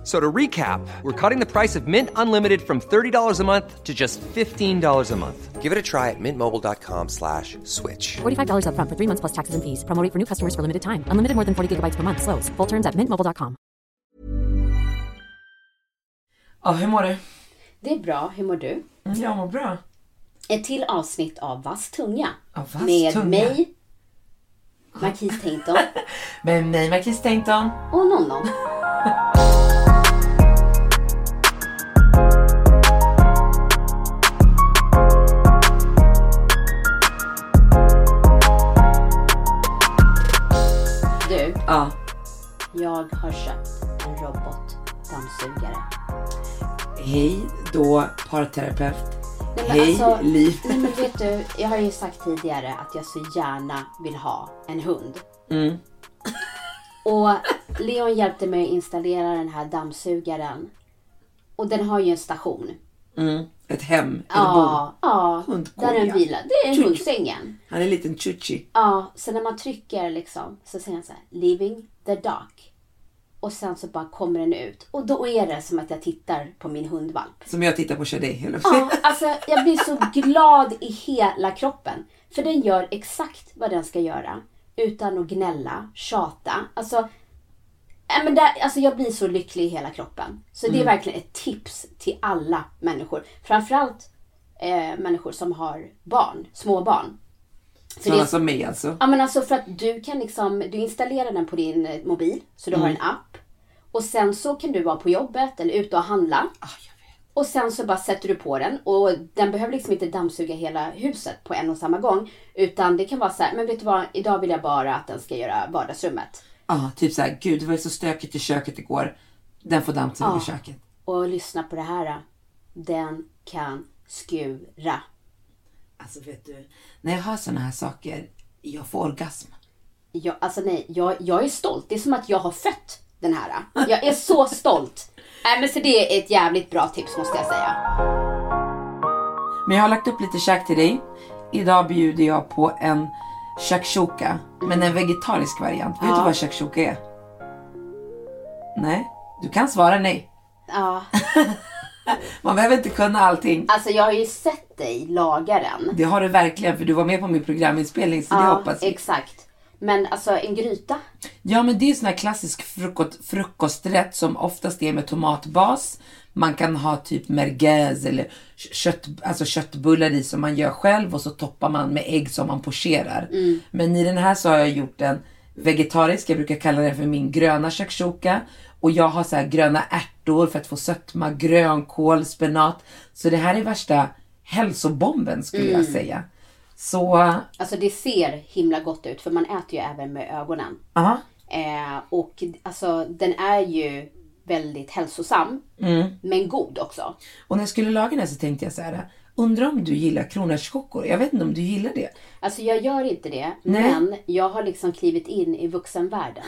F- So to recap, we're cutting the price of Mint Unlimited from $30 a month to just $15 a month. Give it a try at mintmobile.com slash switch. $45 upfront for three months plus taxes and fees. Promo rate for new customers for limited time. Unlimited more than 40 gigabytes per month. Slows. Full terms at mintmobile.com. Ja, hur mår du? Det är bra. Hur mår du? Mm, Jag mår bra. Ett till avsnitt av Vass tunga. Av Vass med tunga. mig, Marquis Tainton Med mig, Marquis Tainton. och Nonnon. Ja. jag har köpt en robotdammsugare. Hej då, parterapeut. Nej, men Hej, alltså, Liv. Nej men vet du, jag har ju sagt tidigare att jag så gärna vill ha en hund. Mm. Och Leon hjälpte mig att installera den här dammsugaren. Och den har ju en station. Mm. Ett hem, eller bo. Ja, ja. Hundkoja. Där den vilar. Det är Tjuk. hundsängen. Han är en liten chuchi. Ja, så när man trycker liksom så säger han så här, leaving the dock. Och sen så bara kommer den ut. Och då är det som att jag tittar på min hundvalp. Som jag tittar på Shadej hela Ja, alltså jag blir så glad i hela kroppen. För den gör exakt vad den ska göra. Utan att gnälla, tjata. Alltså, nej, men där, alltså jag blir så lycklig i hela kroppen. Så det är verkligen ett tips till alla människor. Framförallt eh, människor som har barn, små barn. För Sådana som mig alltså. Ja men alltså för att du kan liksom, du installerar den på din eh, mobil. Så du har en app. Och sen så kan du vara på jobbet eller ute och handla. Och sen så bara sätter du på den och den behöver liksom inte dammsuga hela huset på en och samma gång. Utan det kan vara så här, men vet du vad, idag vill jag bara att den ska göra vardagsrummet. Ja, typ så här, gud det var så stökigt i köket igår. Den får dammsuga i köket. Och lyssna på det här. Den kan skura. Alltså vet du, när jag hör sådana här saker, jag får orgasm. Jag, alltså nej, jag, jag är stolt. Det är som att jag har fött den här. Jag är så stolt. Nej men så det är ett jävligt bra tips måste jag säga. Men jag har lagt upp lite käk till dig. Idag bjuder jag på en shakshuka, men en vegetarisk variant. Vet du vad shakshuka är? Nej, du kan svara nej. Ja, Man behöver inte kunna allting. alltså jag har ju sett dig laga den. Det har du verkligen, för du var med på min programinspelning, så det hoppas vi. exakt. Men alltså en gryta. Ja, men det är en sån här klassisk frukost, frukosträtt som oftast är med tomatbas. Man kan ha typ merguez eller kött, alltså köttbullar i som man gör själv och så toppar man med ägg som man pocherar. Men i den här så har jag gjort en vegetarisk, jag brukar kalla den för min gröna shakshuka. Och jag har så här gröna ärtor för att få sötma, grönkål, spenat. Så det här är värsta hälsobomben skulle jag säga. Så, Alltså det ser himla gott ut för man äter ju även med ögonen. aha. Eh, och alltså den är ju väldigt hälsosam. Mm. Men god också. Och när jag skulle laga den här så tänkte jag så här. Undrar om du gillar kronärtskockor? Jag vet inte om du gillar det. Alltså jag gör inte det. Nej. Men jag har liksom klivit in i vuxenvärlden.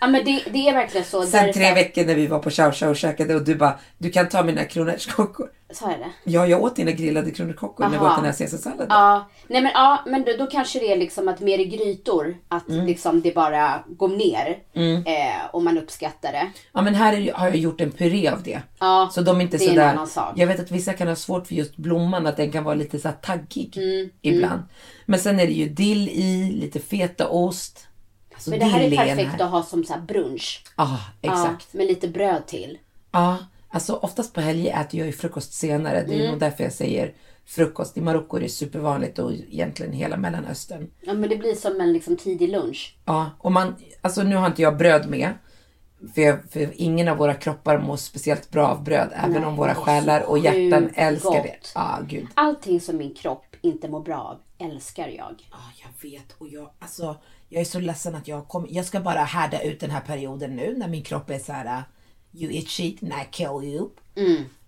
Ja men det, det är verkligen så. Sen där- tre veckor när vi var på Chow Chow och käkade och du bara, du kan ta mina kronärtskockor. Sa jag det? Ja, jag åt dina grillade kronärtskockor när vi åt den här caesarsalladen. Ja, nej men, ja, men då, då kanske det är liksom att mer i grytor, att Mm. liksom det bara går ner. Eh, och man uppskattar det. Ja, men här är, har jag gjort en puré av det. Ja, så de är inte det är en sådär. annan sak. Jag vet att vissa kan ha svårt för just blomman, att den kan vara lite så taggig Mm, ibland. Men sen är det ju dill i, lite fetaost. Alltså Men det här är perfekt här. att ha som så brunch. Ja, exakt. Ja, med lite bröd till. Ja, alltså oftast på helger äter jag ju frukost senare. Det är Mm. nog därför jag säger frukost. I Marocko är det supervanligt och egentligen hela Mellanöstern. Ja men det blir som en liksom tidig lunch. Ja, och man, alltså nu har inte jag bröd med. För, jag, för ingen av våra kroppar mår speciellt bra av bröd. även om våra själar så och hjärtan älskar gott. det. Ja, gud. Allting som min kropp inte mår bra av älskar jag. Ja, jag vet. Och jag, alltså, jag är så ledsen att jag kommer... Jag ska bara härda ut den här perioden nu när min kropp är så här... uh, You eat shit and I kill you.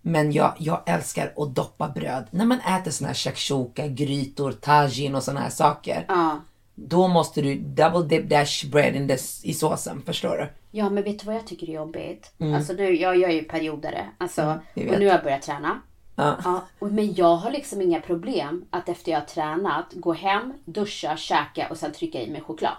Men jag, jag älskar att doppa bröd. När man äter såna här shakshuka, grytor, tagine och såna här saker. Ja. då måste du double dip dash bread in this, i såsen. Förstår du? Ja, men vet du vad jag tycker är jobbigt? Alltså nu, jag, jag är ju periodare. Alltså, Mm, och nu har jag börjat träna. Ja. Ja, men jag har liksom inga problem att efter jag har tränat gå hem, duscha, käka och sen trycka i mig choklad.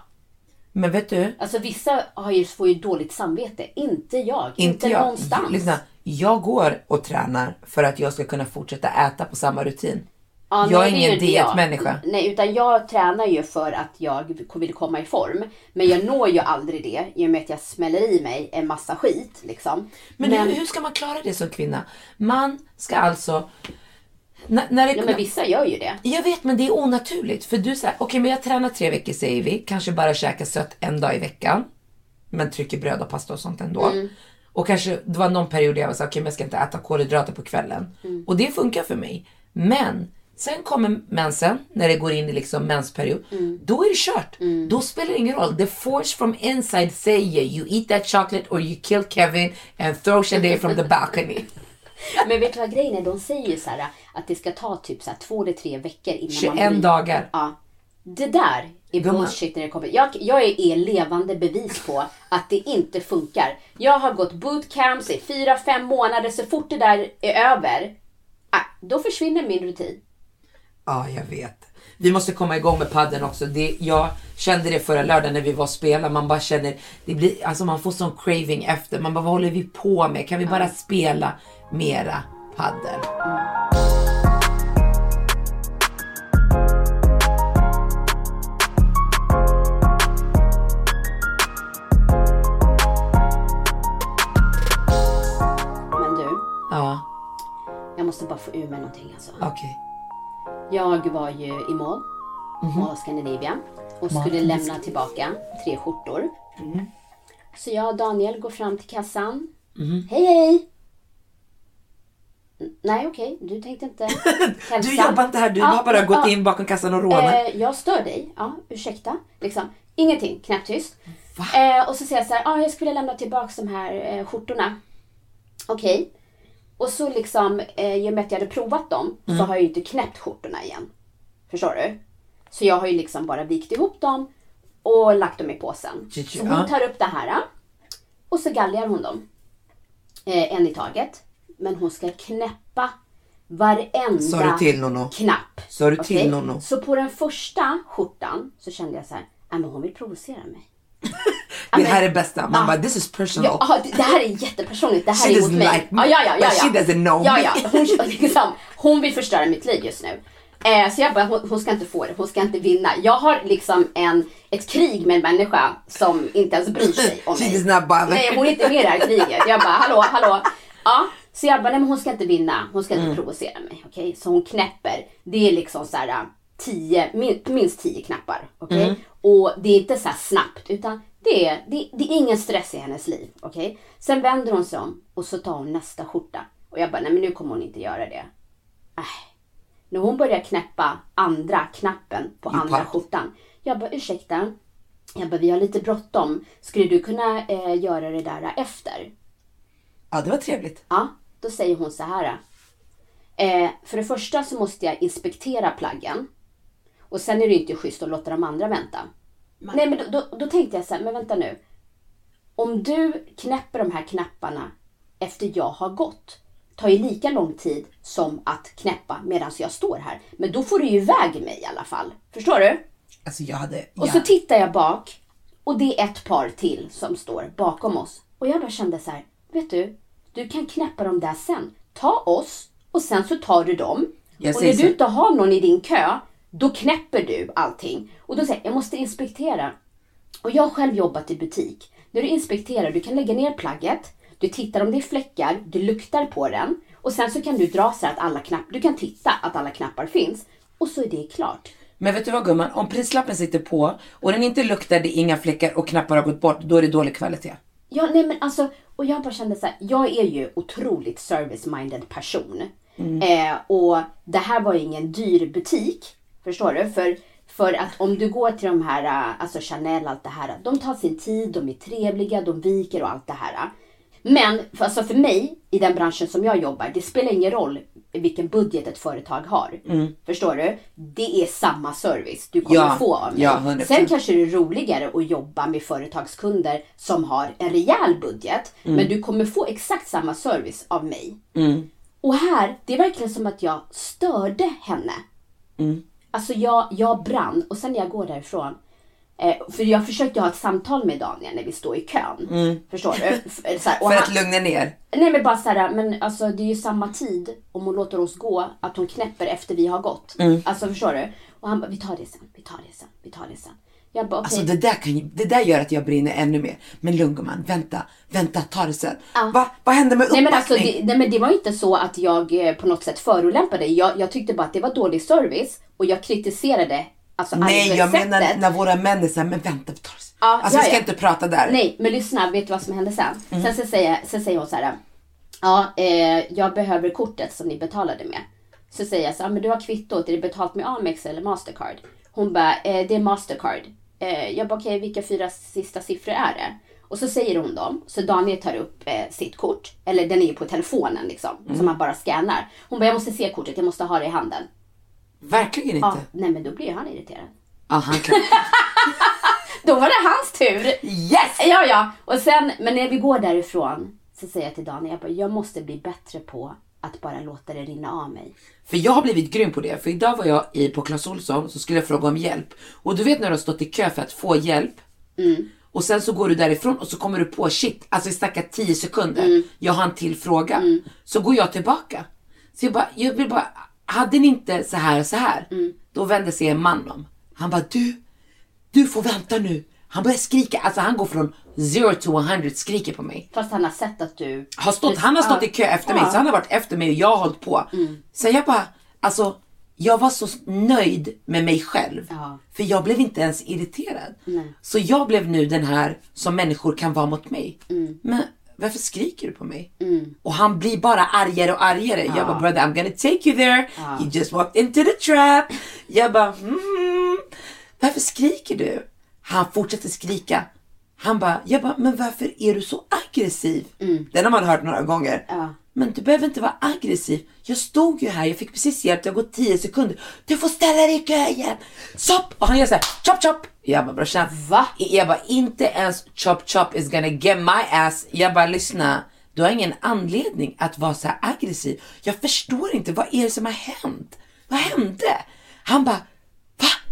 Men vet du? Alltså vissa har ju, får ju dåligt samvete. Inte jag. Inte, jag. någonstans. Lyssna, jag går och tränar för att jag ska kunna fortsätta äta på samma rutin. Ja, jag nej, är ingen dietmänniska. Nej, utan jag tränar ju för att jag vill komma i form. Men jag når ju aldrig det i och med att jag smäller i mig en massa skit. Liksom. Men, Hur, hur ska man klara det som kvinna? Man ska alltså... När, när det, Ja, men vissa gör ju det. Jag vet, men det är onaturligt. För du säger, okej men jag tränar tre veckor säger vi. Kanske bara käkar sött en dag i veckan. Men trycker bröd och pasta och sånt ändå. Och kanske, det var någon period där jag var såhär, okej men jag ska inte äta kolhydrater på kvällen. Och det funkar för mig. Men sen kommer mensen, när det går in i liksom mensperiod. Då är det kört. Då spelar det ingen roll. The force from inside säger you eat that chocolate or you kill Kevin and throw Shade from the balcony. Men vet du vad grejen är? De säger ju så här att det ska ta typ så här två eller tre veckor innan 21 man blir... dagar. Ja. Det där är bullshit när det kommer. Jag, jag är levande bevis på att det inte funkar. Jag har gått bootcamps i fyra, fem månader. Så fort det där är över, ah, då försvinner min rutin. Ja, jag vet. Vi måste komma igång med padden också. Det, jag kände det förra lördagen när vi var och spelade. Man bara känner, det blir, alltså man får sån craving efter. Man bara, vad håller vi på med? Kan vi bara spela mera paddel? Men du, Ja, jag måste bara få ur mig någonting alltså. okej. Jag var ju i Mall, Mall of Scandinavia och skulle lämna tillbaka tre skjortor. Så jag och Daniel går fram till kassan. Hej hej! N- Nej okej, du tänkte inte hälsa. Du jobbar inte här, du Ja, har bara gått ja. in bakom kassan och rånat. Eh, jag stör dig. Ja, ursäkta. Liksom. Ingenting, knäpptyst. Eh, och så säger jag så här, ah, jag skulle lämna tillbaka de här eh, skjortorna. Okej. Och så liksom, eh, i och med att jag hade provat dem så har jag ju inte knäppt skjortorna igen. Förstår du? Så jag har ju liksom bara vikt ihop dem och lagt dem i påsen. Så hon tar upp det här och så galgar hon dem. Eh, en i taget. Men hon ska knäppa varenda Sa du till Nono? knapp. Sa du till Okej? Nono? Så på den första skjortan så kände jag så här, "Nej, men hon vill provocera mig. Det här är bästa. Man Ja. bara, this is personal. Ja, det, det här är jättepersonligt. Det här She är mot mig. like me, ja, ja, ja, ja, but she doesn't know ja, ja. Hon, liksom, hon vill förstöra mitt liv just nu. Eh, så jag bara, hon, hon ska inte få det. Hon ska inte vinna. Jag har liksom en, ett krig med en människa som inte ens bryr sig om mig. Nej, hon är inte med i det här kriget. Jag bara, hallå, hallå. Ja, så jag bara, nej men hon ska inte vinna. Hon ska inte Mm. provocera mig. Okej, så hon knäpper. Det är liksom så här tio, min, minst tio knappar. Okej, Mm. och det är inte så här snabbt utan det är, det, det är ingen stress i hennes liv. Okej, sen vänder hon sig om och så tar hon nästa skjorta. Och jag bara, nej men nu kommer hon inte göra det. Äh. När hon börjar knäppa andra knappen på You andra skjortan. Jag bara, ursäkta. Jag bara, vi har lite bråttom. Skulle du kunna eh, göra det där efter? Ja, det var trevligt. Ja, då säger hon så här. Eh, för det första så måste jag inspektera plaggen. Och sen är det inte schysst att låta de andra vänta. Nej men då, då, då tänkte jag så här, men vänta nu. Om du knäpper de här knapparna efter jag har gått. Tar ju lika lång tid som att knäppa medan jag står här. Men då får du ju iväg mig i alla fall. Förstår du? Alltså jag hade... Och så tittar jag bak och det är ett par till som står bakom oss. Och jag bara kände så här, vet du, du kan knäppa dem där sen. Ta oss och sen så tar du dem. Jag och när så- du inte har någon i din kö, då knäpper du allting. Och då säger jag, jag måste inspektera. Och jag har själv jobbat i butik. När du inspekterar, du kan lägga ner plagget, du tittar om det är fläckar, du luktar på den och sen så kan du dra så att alla knappar, du kan titta att alla knappar finns och så är det klart. Men vet du vad gumman? Om prislappen sitter på och den inte luktar, det är inga fläckar och knappar har gått bort, då är det dålig kvalitet. Ja, nej men alltså, och jag bara kände så här, jag är ju otroligt service-minded person. Eh, och det här var ju ingen dyr butik, förstår du? För, för att om du går till de här, eh, alltså Chanel, allt det här, de tar sin tid, de är trevliga, de viker och allt det här. Men för, alltså för mig, i den branschen som jag jobbar, det spelar ingen roll vilken budget ett företag har. Förstår du? Det är samma service du kommer Mm. Ja, få av mig. ja, 100%. Sen kanske det är roligare att jobba med företagskunder som har en rejäl budget. Mm. Men du kommer få exakt samma service av mig. Och här, det är verkligen som att jag störde henne. Alltså jag, jag brann och sen när jag går därifrån. Eh, för jag försökte ha ett samtal med Daniel när vi står i kön. Förstår du? F- Så här, och För han- att lugna ner. Nej men bara såhär, men alltså det är ju samma tid om hon låter oss gå, att hon knäpper efter vi har gått. Mm. Alltså förstår du? Och han bara, vi tar det sen, vi tar det sen, vi tar det sen. Jag bara, okej. Alltså det där, kan, det där gör att jag brinner ännu mer. Men lugn gumman, vänta, vänta, ta det sen. Ja. Va, vad hände med Nej uppbackning? men, alltså, det, nej men det var inte så att jag eh, på något sätt förolämpade. Jag, jag tyckte bara att det var dålig service och jag kritiserade alltså Nej, jag menar när våra män är såhär, men vänta, vi tar det sen. Ja, alltså vi ska inte prata där. Nej, men lyssna, vet du vad som hände sen? Mm. Sen, så säger, sen säger hon så här. Ja, eh, jag behöver kortet som ni betalade med. Så säger jag så här, men du har kvittot, är det betalt med Amex eller Mastercard? Hon bara, eh, det är Mastercard. Eh, jag bara, okej, vilka fyra sista siffror är det? Och så säger hon dem, så Daniel tar upp eh, sitt kort, eller den är ju på telefonen liksom, Mm. som man bara scannar. Hon bara, jag måste se kortet, jag måste ha det i handen. Verkligen inte. Ja, nej men då blir han irriterad. Ja, han kan. Då var det hans tur. Yes! Ja, ja. Och sen, men när vi går därifrån så säger jag till Daniel, jag, bara, jag måste bli bättre på att bara låta det rinna av mig. För jag har blivit grym på det. För idag var jag i, på Clas Ohlson så skulle jag fråga om hjälp. Och du vet när du har stått i kö för att få hjälp. Och sen så går du därifrån och så kommer du på shit, alltså vi snackar 10 sekunder. Jag har en till fråga. Så går jag tillbaka. Så jag bara, jag vill bara, hade ni inte så här och så här? Då vände sig en man om. Han bara, du, du får vänta nu. Han börjar skrika, alltså han går från 0 to 100 skriker på mig. Fast han har sett att du... Har stått, han har stått i kö efter mig, Ja. så han har varit efter mig och jag har hållit på. Så jag bara, alltså, jag var så nöjd med mig själv. Ja. För jag blev inte ens irriterad. Så jag blev nu den här som människor kan vara mot mig. Men varför skriker du på mig? Och han blir bara argare och argare. Jag bara, brother I'm gonna take you there. You just walked into the trap. Jag bara, hmm, varför skriker du? Han fortsätter skrika. Han bara, jag bara, men varför är du så aggressiv? Den har man hört några gånger. Ja. Men du behöver inte vara aggressiv. Jag stod ju här, jag fick precis hjälp, det har gått 10 sekunder. Du får ställa dig i kö igen. Stopp! Och han gör såhär, chop chop. Jag bara, brorsan. Va? Jag bara, inte ens chop chop is gonna get my ass. Jag bara, lyssna. Du har ingen anledning att vara så här aggressiv. Jag förstår inte, vad är det som har hänt? Vad hände? Han bara?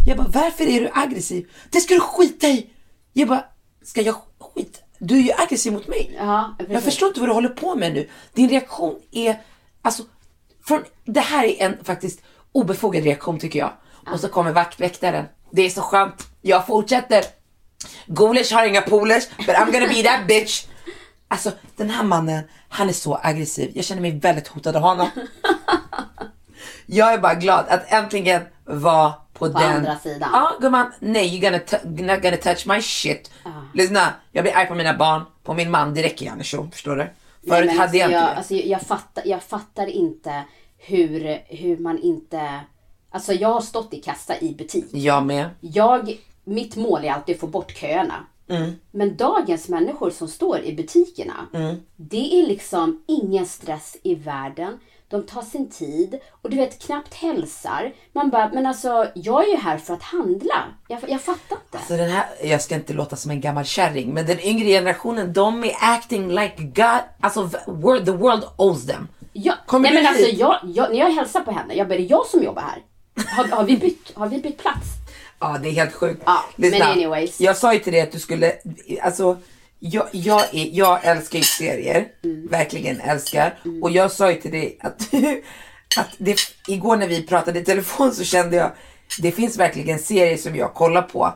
Jag bara, varför är du aggressiv? Det ska du skita i. Jag bara, ska jag skita? Du är ju aggressiv mot mig. Ja, jag förstår. inte vad du håller på med nu. Din reaktion är, alltså, från, det här är en faktiskt obefogad reaktion tycker jag. Och så kommer vaktväktaren. Det är så skönt. Jag fortsätter. Golish har inga polers, but I'm gonna be that bitch. Alltså den här mannen, han är så aggressiv. Jag känner mig väldigt hotad av honom. Jag är bara glad att äntligen vara på, den. andra sidan. Ja gumman, nej you're gonna, gonna touch my shit. Lyssna, jag blir arg på mina barn, på min man, det räcker Janne förstår du? Förut Nej, hade jag alltså, inte jag, det. alltså, jag, fattar, jag fattar inte hur, hur man inte... Alltså jag har stått i kassa i butik. Jag med. Jag, mitt mål är alltid att få bort köerna. Mm. Men dagens människor som står i butikerna, Mm. det är liksom ingen stress i världen. De tar sin tid och du vet knappt hälsar. Man bara, men alltså jag är ju här för att handla. Jag, jag fattar inte. Så den här, jag ska inte låta som en gammal kärring, men den yngre generationen, de är acting like God, alltså the world, owes them. Ja, Kommer nej men alltså hit? jag, jag, när jag hälsar på henne, jag bara, är det jag som jobbar här? Har, har, vi, bytt, har vi bytt plats? Ja, det är helt sjukt. Ja, men anyways. Jag sa ju till dig att du skulle, alltså, jag, jag, är, jag älskar ju serier, Mm. verkligen älskar. Och jag sa ju till dig att, att det, igår när vi pratade i telefon så kände jag, det finns verkligen serier som jag kollar på,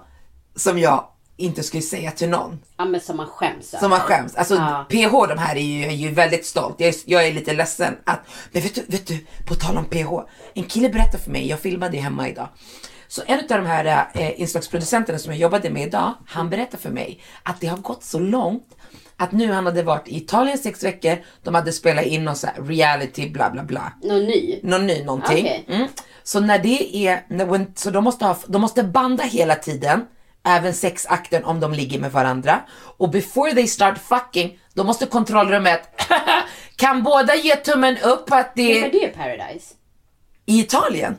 som jag inte skulle säga till någon. Ja men som man skäms. Som man skäms. Alltså Ja. PH de här är ju, är ju väldigt stolt. Jag är, jag är lite ledsen att, men vet du, vet du, på tal om PH. En kille berättade för mig, jag filmade hemma idag. Så en av de här eh, inslagsproducenterna som jag jobbade med idag, han berättade för mig att det har gått så långt att nu han hade varit i Italien sex veckor, de hade spelat in någon så här reality bla bla bla Någon ny? någon ny någonting. Okej. Mm. Så när det är, när, when, så de måste, ha, de måste banda hela tiden, även sexakten om de ligger med varandra. Och before they start fucking, då måste kontrollrummet Kan båda ge tummen upp att det Men är det är Paradise. i Italien?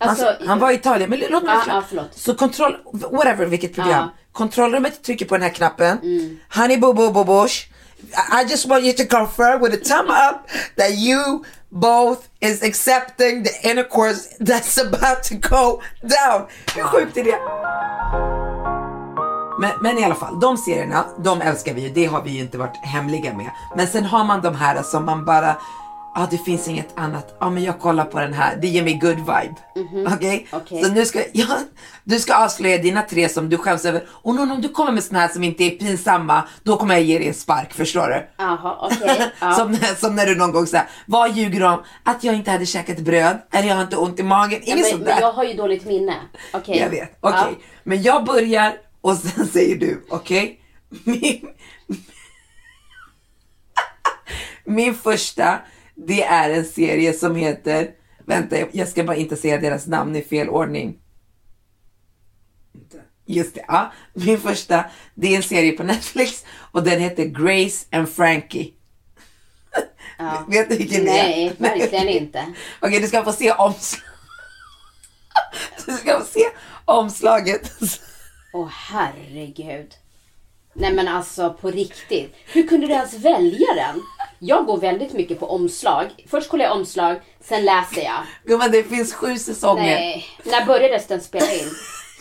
Alltså, han, han var i Italien, men låt mig förklara. ja, förlåt. Så kontroll, whatever vilket program. Ja. Kontrollrummet trycker på den här knappen. Mm. Honey boo boo boo bush. I I just want you to confirm with a thumb up that you both is accepting the intercourse that's about to go down. Hur sjukt är det? Men, men i alla fall, de serierna, de älskar vi ju. Det har vi ju inte varit hemliga med. Men sen har man de här som man bara, ja det finns inget annat. Ja men jag kollar på den här, det ger mig good vibe. Okej? Okej. Så nu ska, ja, du ska avslöja dina tre som du skäms över. Och någon, om du kommer med såna här som inte är pinsamma, då kommer jag ge dig en spark, förstår du? Jaha, okej. Ja. som, som när du någon gång säger, vad ljuger du om? Att jag inte hade käkat bröd? Eller jag har inte ont i magen? Ja, Inget men, sånt men där. jag har ju dåligt minne. Okej. Jag vet. Okej. Ja. Men jag börjar och sen säger du, okej? Min, min första, det är en serie som heter, vänta jag- ska bara inte säga deras namn i fel ordning. Just det, ja. Min första, det är en serie på Netflix och den heter Grace and Frankie. Ja. Vet du vilken det är? Nej, verkligen inte. Okej, du ska få se omslaget. Du ska få se omslaget. Åh herregud. Nej men alltså på riktigt. Hur kunde du ens välja den? Jag går väldigt mycket på omslag. Först kollar jag omslag, sen läser jag. Gumman, det finns sju säsonger. Nej, när började den spela in?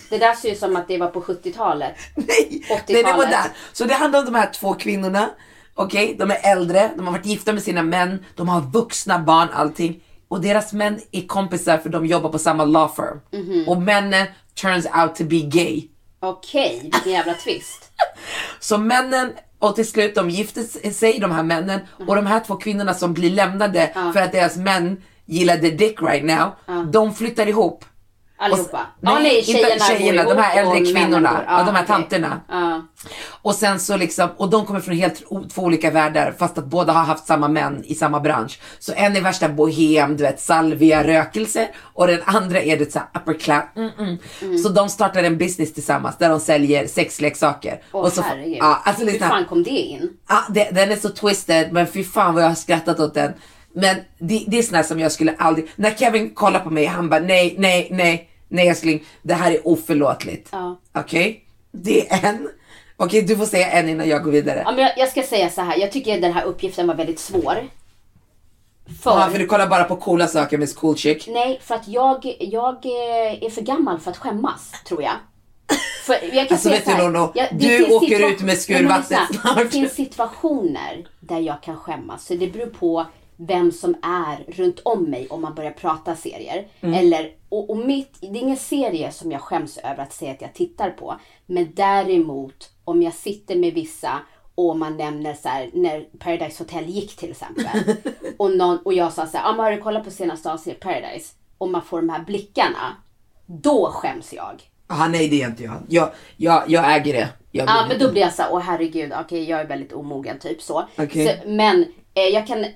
Det där ser ju som att det var på 70-talet. Nej, 80-talet. den är modern. Så det handlar om de här två kvinnorna. Okej, de är äldre, de har varit gifta med sina män, de har vuxna barn, allting. Och deras män är kompisar för de jobbar på samma law firm. Mhm. Och männen turns out to be gay. Okej, vilken jävla twist. Så männen, och till slut de gifter sig, de här männen. Och de här två kvinnorna som blir lämnade för att deras män gillade dick right now. De flyttar ihop. Allihopa. Och- ja, nej, tjejerna, inte tjejerna, de här äldre kvinnorna. Ja, de här okej. tanterna. Ja. Och sen så liksom, och de kommer från helt två olika världar fast att båda har haft samma män i samma bransch. Så en är värsta bohem, du vet salvia, rökelse och den andra är det så här upper class. Mm -mm. Så de startar en business tillsammans där de säljer sexleksaker. Åh så, herregud. ja, alltså Hur fan kom det in? Ja, det, den är så twisted, men fy fan vad jag har skrattat åt den. Men det, det är här som jag skulle aldrig, när Kevin kollar på mig, han bara nej, nej, nej, nej älskling, det här är oförlåtligt. Ja. Okej? Det är en. Okej, du får säga en innan jag går vidare. Ja, men jag, jag ska säga så här. jag tycker den här uppgiften var väldigt svår. För, Ja, för du kollar bara på coola saker med cool chick. Nej, för att jag, jag eh, är för gammal för att skämmas, tror jag. För jag kan Alltså, säga vet du, så här, Nono, det du finns åker situa- ut med Nej, men skurvattnet lyssna, snart. Det finns situationer där jag kan skämmas. Så det beror på vem som är runt om mig om man börjar prata serier. Mm. Eller, och, och mitt, det är ingen serie som jag skäms över att säga att jag tittar på. Men däremot om jag sitter med vissa och man nämner så här, när Paradise Hotel gick till exempel. och, någon, och jag sa så här, ah, men har du kollat på senaste avsnittet Paradise? Och man får de här blickarna. Då skäms jag. Ah, nej, det är inte jag. Jag, jag, jag äger det. Ja, men då blir jag så åh herregud, okej jag är väldigt omogen, typ så. Okej. så men jag kan, eh,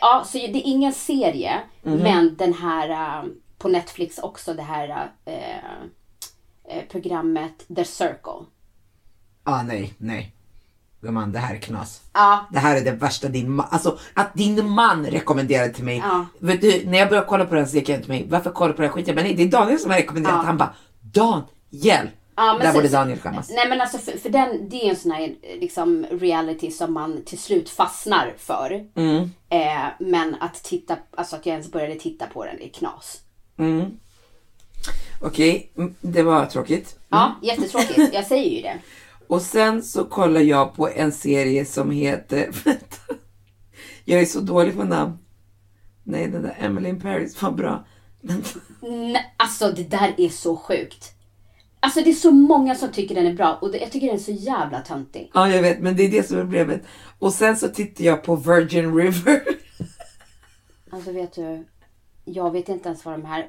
ja, så det är ingen serie, Mhm. men den här eh, på Netflix också, det här eh, eh, programmet The Circle. Ah, nej, nej. Gumman, det här är knas. Ja, Det här är det värsta din man, alltså att din man rekommenderade till mig. Ja. Vet du, när jag började kolla på den så gick jag till mig, varför kollar du på den här skiten? Men nej, det är Daniel som har rekommenderat. Ja. Han bara, Daniel! Ja, Där så- borde Daniel skämmas. Nej men alltså för, för den, det är en sån här eh, liksom reality som man till slut fastnar för. Mm. Eh, men att titta, alltså att jag ens började titta på den är knas. Okej, mm, det var tråkigt. Ja, jättetråkigt. Jag säger ju det. Och sen så kollar jag på en serie som heter, jag är så dålig på namn. Nej, den där Emily in Paris var bra. Nej, alltså det där är så sjukt. Alltså det är så många som tycker den är bra och det, jag tycker den är så jävla töntig. ja, jag vet, men det är det som är problemet. Och sen så tittar jag på Virgin River. Alltså vet du, jag vet inte ens vad de här...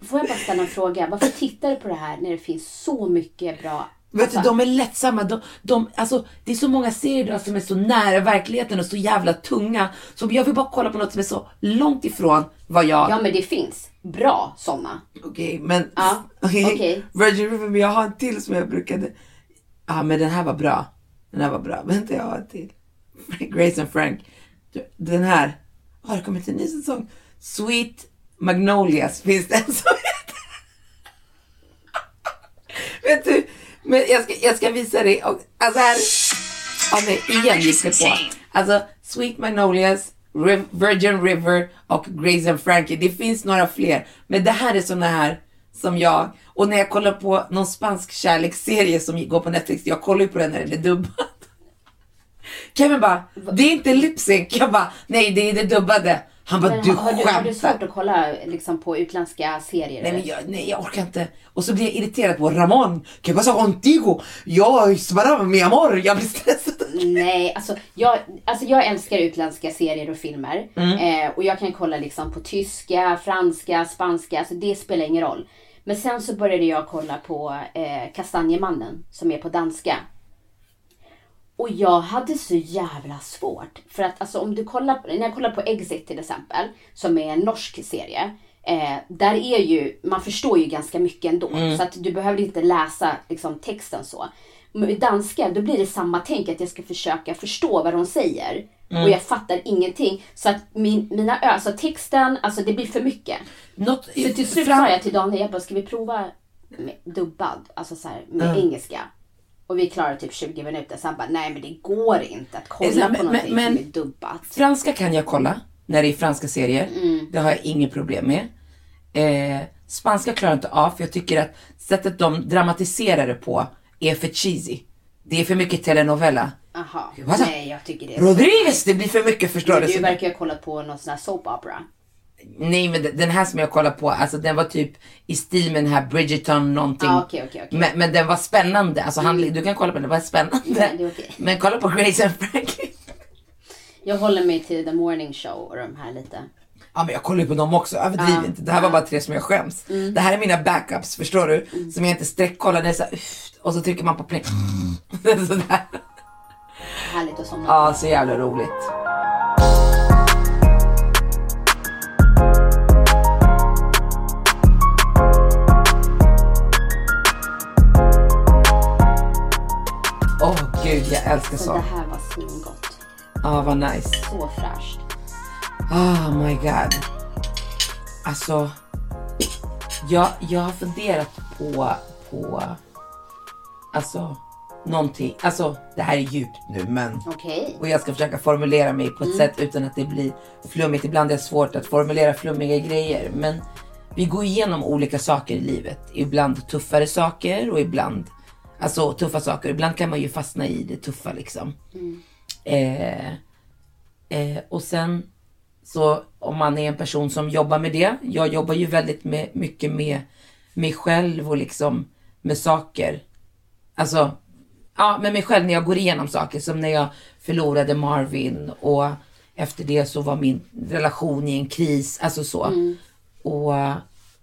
Får jag bara ställa en fråga? Varför tittar du på det här när det finns så mycket bra... Vet du, Alltså, de är lättsamma. De, de, alltså, det är så många serier idag som är så nära verkligheten och så jävla tunga. Så jag vill bara kolla på något som är så långt ifrån vad jag... Ja men det finns bra sådana. Okej, men... Ja. Virgin River, men jag har en till som jag brukade... Ja, men den här var bra. Den här var bra. Vänta, jag har en till. Grace and Frank. Den här. Har det kommit en ny säsong? Sweet Magnolias finns det en som heter. Vet du, men jag ska, jag ska visa dig. Och, alltså här. Ja, nej, igen gick det på. Alltså Sweet Magnolias, Virgin River och Grace and Frankie. Det finns några fler. Men det här är såna här som jag. Och när jag kollar på någon spansk kärleksserie som går på Netflix. Jag kollar ju på den när den är dubbad. Kevin bara, det är inte lip sync. Jag bara, nej det är det dubbade. Han bara, Men du har, du, har du skämtar. svårt att kolla liksom, på utländska serier? Nej, men jag, nej, jag orkar inte. Och så blir jag irriterad på Ramon. ¿Qué pasa contigo? Jag svarar mi amor. Jag blir stressad. Nej, alltså jag, alltså jag älskar utländska serier och filmer. Mm. Eh, och jag kan kolla liksom på tyska, franska, spanska. Alltså det spelar ingen roll. Men sen så började jag kolla på eh, Kastanjemannen som är på danska. Och jag hade så jävla svårt. För att alltså om du kollar, när jag kollar på Exit till exempel, som är en norsk serie. Eh, där är ju, man förstår ju ganska mycket ändå. Så att du behöver inte läsa liksom, texten så. Danska, då blir det samma tänk att jag ska försöka förstå vad de säger. Och jag fattar ingenting. Så att min, mina ö, alltså texten, alltså det blir för mycket. Något, Så till slut fram- sa jag till Daniel, jag bara, ska vi prova med dubbad, alltså så här, med engelska? Och vi klarade typ 20 minuter, så han bara, nej men det går inte att kolla Men- på någonting men- som är dubbat. Franska kan jag kolla när det är franska serier. Det har jag inget problem med. Eh, spanska klarar jag inte av för jag tycker att sättet de dramatiserar det på är för cheesy. Det är för mycket telenovela. Aha, nej jag tycker det är Rodriguez, det blir för mycket förstår du. Du verkar ha kollat på någon sån här soap opera. Nej men den här som jag kollar på, alltså den var typ i stil med den här Bridgerton någonting. Ah, okej, okej, okej. Men, men den var spännande, alltså han, du kan kolla på den, den var spännande. Okej. Men kolla på Grace and Frankie. Jag håller mig till The Morning Show och de här lite. Ja men jag kollar ju på dem också, överdriv Ja. inte. Det här var bara tre som jag skäms. Det här är mina backups, förstår du? Som jag inte sträckkollar, det är så här, och så trycker man på play. Sådär. Härligt att somna. Ja, så jävla roligt. Åh gud, jag älskar Så det sånt. här var svingott. Ja, vad nice. Så fräscht. Oh my god. Alltså, jag, jag har funderat på, på, alltså, någonting. Alltså, det här är djupt nu, men Okej. och jag ska försöka formulera mig på ett sätt utan att det blir flummigt. Ibland är det svårt att formulera flummiga grejer. Men vi går igenom olika saker i livet. Ibland tuffare saker och ibland alltså tuffa saker. Ibland kan man ju fastna i det tuffa liksom. Eh, eh, och sen så om man är en person som jobbar med det. Jag jobbar ju väldigt med, mycket med mig själv och liksom med saker. Alltså ja, med mig själv när jag går igenom saker. Som när jag förlorade Marvin och efter det så var min relation i en kris. Alltså så. Och,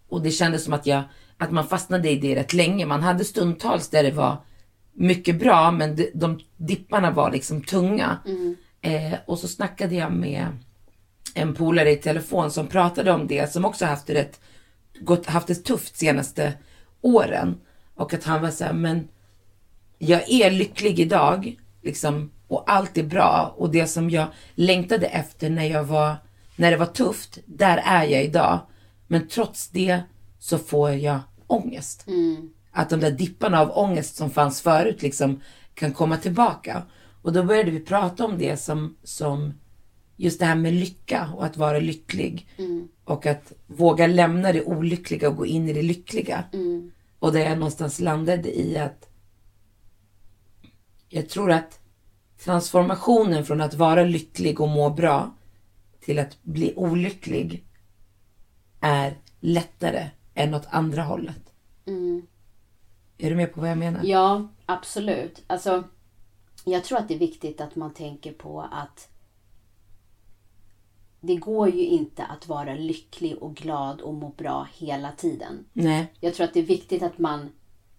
och det kändes som att, jag, att man fastnade i det rätt länge. Man hade stundtals där det var mycket bra men de, de dipparna var liksom tunga. Eh, och så snackade jag med en polare i telefon som pratade om det, som också haft det rätt, gått, haft det tufft senaste åren. Och att han var så här, men jag är lycklig idag, liksom, och allt är bra. Och det som jag längtade efter när jag var, när det var tufft, där är jag idag. Men trots det så får jag ångest. Att de där dipparna av ångest som fanns förut liksom kan komma tillbaka. Och då började vi prata om det som, som just det här med lycka och att vara lycklig. Och att våga lämna det olyckliga och gå in i det lyckliga. Och där jag någonstans landade i att jag tror att transformationen från att vara lycklig och må bra till att bli olycklig är lättare än åt andra hållet. Är du med på vad jag menar? Ja, absolut. Alltså, jag tror att det är viktigt att man tänker på att det går ju inte att vara lycklig och glad och må bra hela tiden. Nej. Jag tror att det är viktigt att man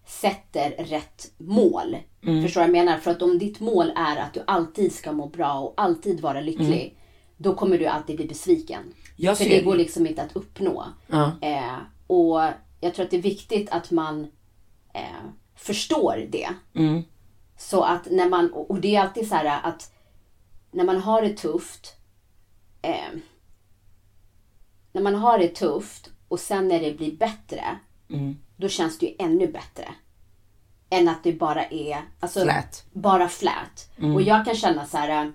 sätter rätt mål. Förstår du vad jag menar? För att om ditt mål är att du alltid ska må bra och alltid vara lycklig. Då kommer du alltid bli besviken. För det går liksom inte att uppnå. Ja. Eh, och jag tror att det är viktigt att man eh, förstår det. Så att när man, och det är alltid så här att när man har det tufft eh, när man har det tufft och sen när det blir bättre, då känns det ju ännu bättre. Än att det bara är alltså, Flat. Bara flat. Och jag kan känna så här, eh,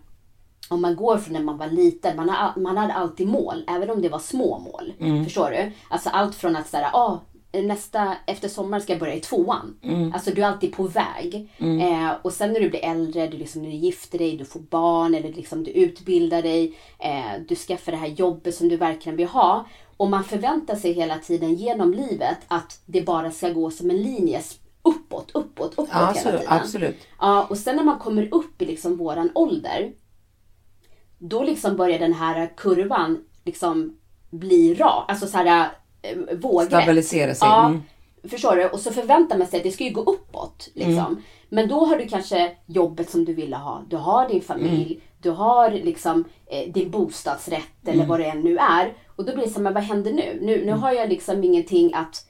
om man går från när man var liten, man, har, man hade alltid mål, även om det var små mål. Förstår du? Alltså allt från att säga, ah, nästa, efter sommaren ska jag börja i tvåan. Alltså du är alltid på väg. Eh, och sen när du blir äldre, du, liksom, du gifter dig, du får barn eller liksom, du utbildar dig. Eh, du skaffar det här jobbet som du verkligen vill ha. Och man förväntar sig hela tiden genom livet att det bara ska gå som en linje uppåt, uppåt, uppåt Ja, hela så, tiden. absolut. Ja, och sen när man kommer upp i liksom våran ålder, då liksom börjar den här kurvan liksom bli rak, alltså så här vågrätt. Stabilisera sig. Ja, Mm. förstår du? Och så förväntar man sig att det ska ju gå uppåt. Liksom. Men då har du kanske jobbet som du ville ha. Du har din familj. Du har liksom eh, din bostadsrätt eller vad det än nu är. Och då blir det så här, men vad händer nu? Nu, nu har jag liksom ingenting att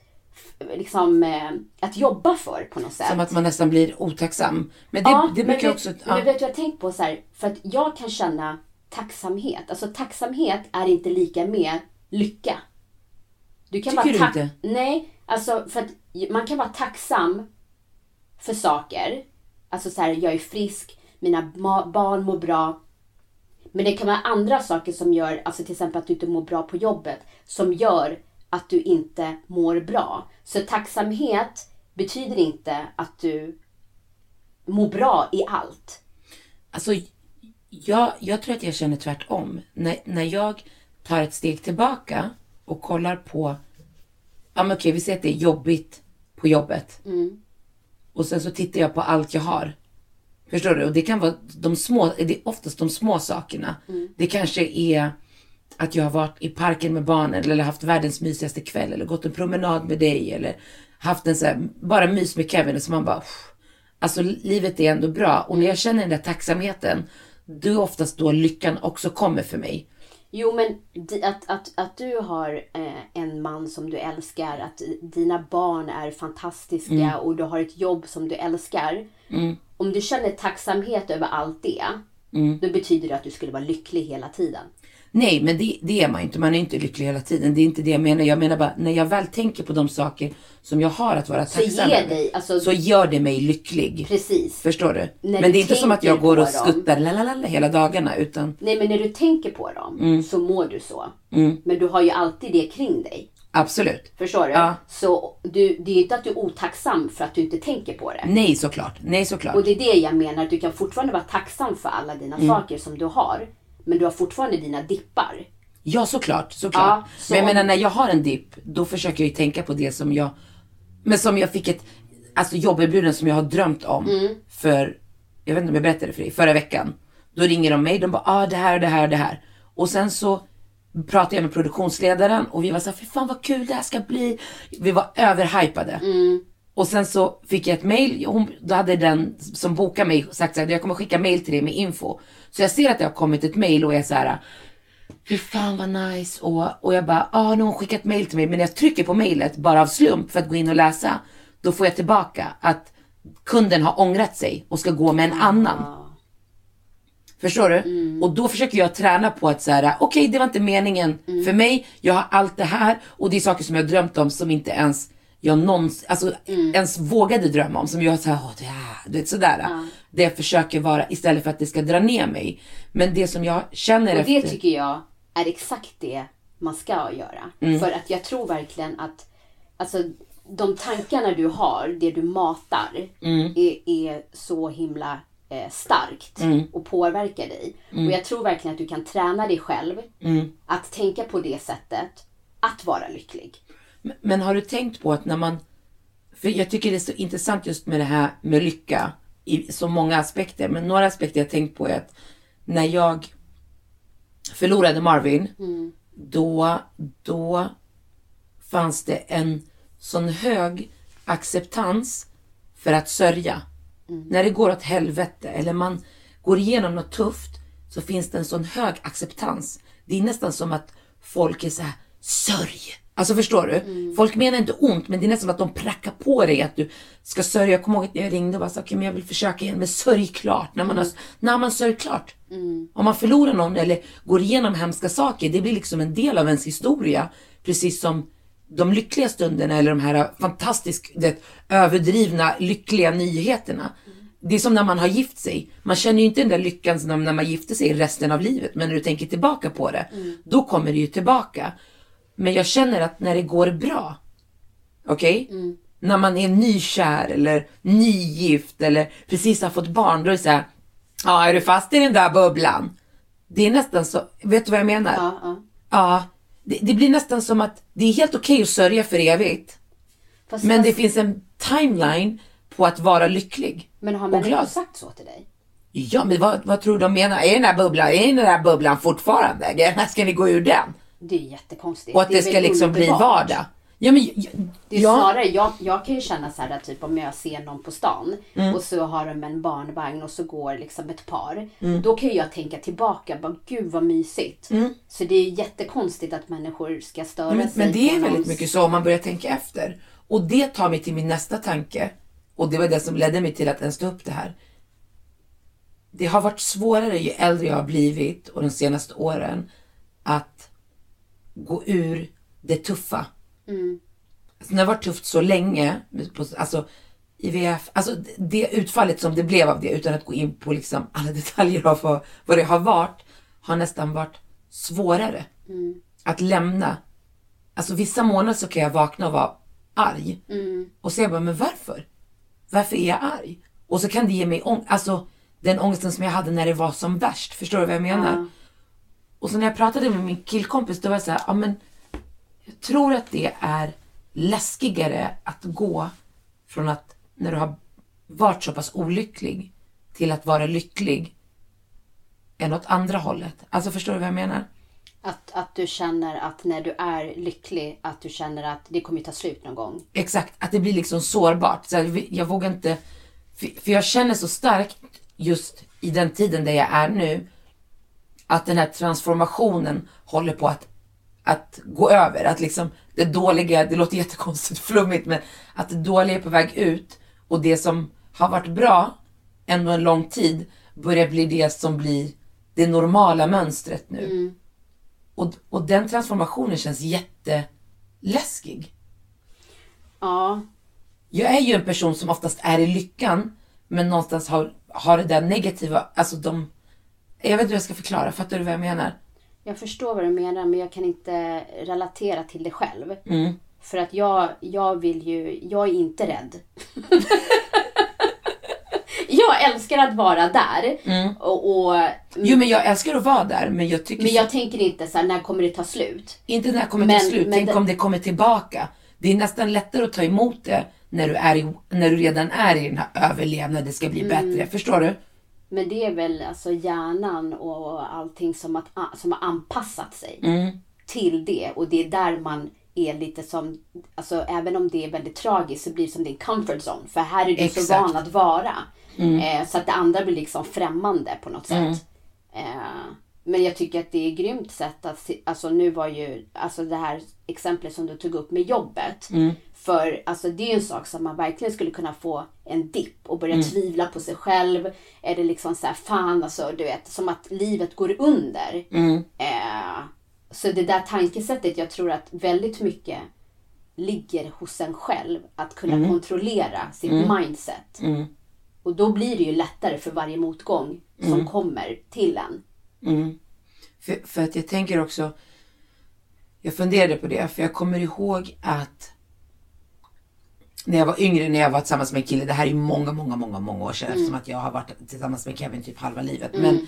liksom, eh, att jobba för på något sätt. Som att man nästan blir otacksam. Men det, Ja, det men brukar vet, också... Men Ja. vet du jag tänkt på så här, För att jag kan känna tacksamhet. Alltså tacksamhet är inte lika med lycka. Du kan Tycker vara du inte? Nej, alltså för att man kan vara tacksam för saker. Alltså så här, jag är frisk, mina barn mår bra. Men det kan vara andra saker som gör, alltså till exempel att du inte mår bra på jobbet, som gör att du inte mår bra. Så tacksamhet betyder inte att du mår bra i allt. Alltså, jag, jag tror att jag känner tvärtom. När, när jag tar ett steg tillbaka och kollar på, ja men okej, vi säger att det är jobbigt på jobbet. Och sen så tittar jag på allt jag har. Förstår du? Och det kan vara de små, det är oftast de små sakerna. Det kanske är att jag har varit i parken med barnen eller haft världens mysigaste kväll eller gått en promenad med dig eller haft en så här, bara mys med Kevin och så man bara, "Pff." alltså livet är ändå bra. Och när jag känner den där tacksamheten, då är oftast då lyckan också kommer för mig. Jo, men att, att, att du har eh, en man som du älskar, att dina barn är fantastiska och du har ett jobb som du älskar. Om du känner tacksamhet över allt det, då betyder det att du skulle vara lycklig hela tiden. Nej, men det, det är man ju inte. Man är inte lycklig hela tiden. Det är inte det jag menar. Jag menar bara, när jag väl tänker på de saker som jag har att vara tacksam över, alltså så gör det mig lycklig. precis. Förstår du? När men du det är inte som att jag går och dem. skuttar lalalala hela dagarna, utan Nej, men när du tänker på dem så mår du så. Men du har ju alltid det kring dig. absolut. Förstår du? Ja. Så du, det är ju inte att du är otacksam för att du inte tänker på det. Nej, såklart. Nej, såklart. Och det är det jag menar, att du kan fortfarande vara tacksam för alla dina Mm. saker som du har. Men du har fortfarande dina dippar. Ja, såklart. såklart. Ja, så men jag menar, när jag har en dipp, då försöker jag ju tänka på det som jag... Men som jag fick ett alltså, jobberbjudande som jag har drömt om Mm. för... Jag vet inte om jag berättade för dig, förra veckan. Då ringer de mig, de bara ah, det här och det här och det här. Och sen så pratade jag med produktionsledaren och vi var så här, fy fan vad kul det här ska bli. Vi var överhypade. Mm. Och sen så fick jag ett mail, hon, då hade den som bokade mig sagt här, jag kommer skicka mail till dig med info. Så jag ser att det har kommit ett mail och är så här, fy fan vad nice. Och, och jag bara, ah, nu har hon skickat mail till mig. Men när jag trycker på mailet bara av slump för att gå in och läsa, då får jag tillbaka att kunden har ångrat sig och ska gå med en annan. Förstår du? Och då försöker jag träna på att säga, okej det var inte meningen för mig, jag har allt det här och det är saker som jag drömt om som inte ens jag någonsin, alltså ens vågade drömma om. Som jag såhär, åh det här, du vet sådär. Det jag försöker vara istället för att det ska dra ner mig. Men det som jag känner Och det efter... tycker jag är exakt det man ska göra. Mm. För att jag tror verkligen att alltså, de tankarna du har, det du matar, Mm. är, är så himla eh, starkt Mm. och påverkar dig. Och jag tror verkligen att du kan träna dig själv Mm. att tänka på det sättet, att vara lycklig. Men- har du tänkt på att när man... För jag tycker det är så intressant just med det här med lycka i så många aspekter. Men några aspekter jag tänkt på är att när jag förlorade Marvin, då, då fanns det en sån hög acceptans för att sörja. När det går åt helvete eller man går igenom något tufft så finns det en sån hög acceptans. Det är nästan som att folk är så här, sörj, Alltså förstår du? Mm. Folk menar inte ont men det är nästan som att de prackar på dig att du ska sörja. Jag kommer ihåg att jag ringde och bara sa, okej men jag vill försöka igen, men sörj klart. När man, har, Mm. när man sörj klart. Om man förlorar någon eller går igenom hemska saker, det blir liksom en del av ens historia. Precis som de lyckliga stunderna eller de här fantastiskt det, överdrivna lyckliga nyheterna. Det är som när man har gift sig. Man känner ju inte den där lyckan när man gifte sig resten av livet. Men när du tänker tillbaka på det, då kommer det ju tillbaka. Men jag känner att när det går bra, okej? När man är nykär eller nygift eller precis har fått barn, då är det så här, ja är du fast i den där bubblan? Det är nästan så, vet du vad jag menar? Ja, ja. Ja, det, det blir nästan som att det är helt okej att sörja för evigt. Fast, Men fast, det finns en timeline på att vara lycklig. men har människor sagt så till dig? Ja, men vad, vad tror du de menar? Är den där bubblan, är den där bubblan fortfarande? När ska ni gå ur den? Det är jättekonstigt. Och att det, är ska liksom bli vardag. Ja, men ja, Det är snarare, jag, jag kan ju känna så här typ om jag ser någon på stan Mm. och så har de en barnvagn och så går liksom ett par. Mm. Då kan ju jag tänka tillbaka, bara gud vad mysigt. Så det är jättekonstigt att människor ska störa men, sig men det är väldigt någons- mycket så om man börjar tänka efter. Och det tar mig till min nästa tanke. Och det var det som ledde mig till att ens ta upp det här. Det har varit svårare ju äldre jag har blivit och de senaste åren att gå ur det tuffa. Alltså, det har varit tufft så länge, alltså IVF, alltså det utfallet som det blev av det utan att gå in på liksom alla detaljer av vad, vad det har varit, har nästan varit svårare att lämna. Alltså vissa månader så kan jag vakna och vara arg. Och säga bara, men varför? Varför är jag arg? Och så kan det ge mig ång- alltså den ångesten som jag hade när det var som värst. Förstår du vad jag menar? Och så när jag pratade med min killkompis, då var jag så här, ja men jag tror att det är läskigare att gå från att när du har varit så pass olycklig till att vara lycklig än åt andra hållet. Alltså förstår du vad jag menar? Att, att du känner att när du är lycklig, att du känner att det kommer ta slut någon gång. Exakt, att det blir liksom sårbart. Så här, jag vågar inte, för, för jag känner så starkt just i den tiden där jag är nu, att den här transformationen håller på att, att gå över. Att liksom det dåliga, det låter jättekonstigt flummigt, men att det dåliga är på väg ut och det som har varit bra ändå en lång tid börjar bli det som blir det normala mönstret nu. Och, och den transformationen känns jätteläskig. Ja, Jag är ju en person som oftast är i lyckan, men någonstans har, har det där negativa, alltså de... Jag vet inte hur jag ska förklara, fattar du vad jag menar? jag förstår vad du menar men jag kan inte relatera till det själv. Mm. För att jag, jag vill ju, jag är inte rädd. jag älskar att vara där. Och, och, Jo men jag älskar att vara där, men jag tycker men så- jag tänker inte så här, när kommer det ta slut? inte när det kommer Men- till slut, men tänk det- om det kommer tillbaka. Det är nästan lättare att ta emot det när du, är i, när du redan är i den här överlevnaden, det ska bli bättre. Förstår du? Men det är väl alltså hjärnan och allting som, att, som har anpassat sig Mm. till det. Och det är där man är lite som, alltså även om det är väldigt tragiskt så blir det som din comfort zone. För här är du så Exakt. Mm. van att vara. Eh, så att det andra blir liksom främmande på något sätt. Eh, men jag tycker att det är ett grymt sätt att, alltså nu var ju, alltså det här exemplet som du tog upp med jobbet. För alltså det är ju en sak som man verkligen skulle kunna få en dipp och börja tvivla på sig själv. Är det liksom så här, fan alltså du vet, som att livet går under. Eh, så det där tankesättet, jag tror att väldigt mycket ligger hos en själv. Att kunna kontrollera sitt mindset. Och då blir det ju lättare för varje motgång som kommer till en. För, för att jag tänker också, jag funderade på det, för jag kommer ihåg att när jag var yngre, när jag var tillsammans med en kille, det här är många, många, många, många år sedan eftersom att jag har varit tillsammans med Kevin typ halva livet. Men,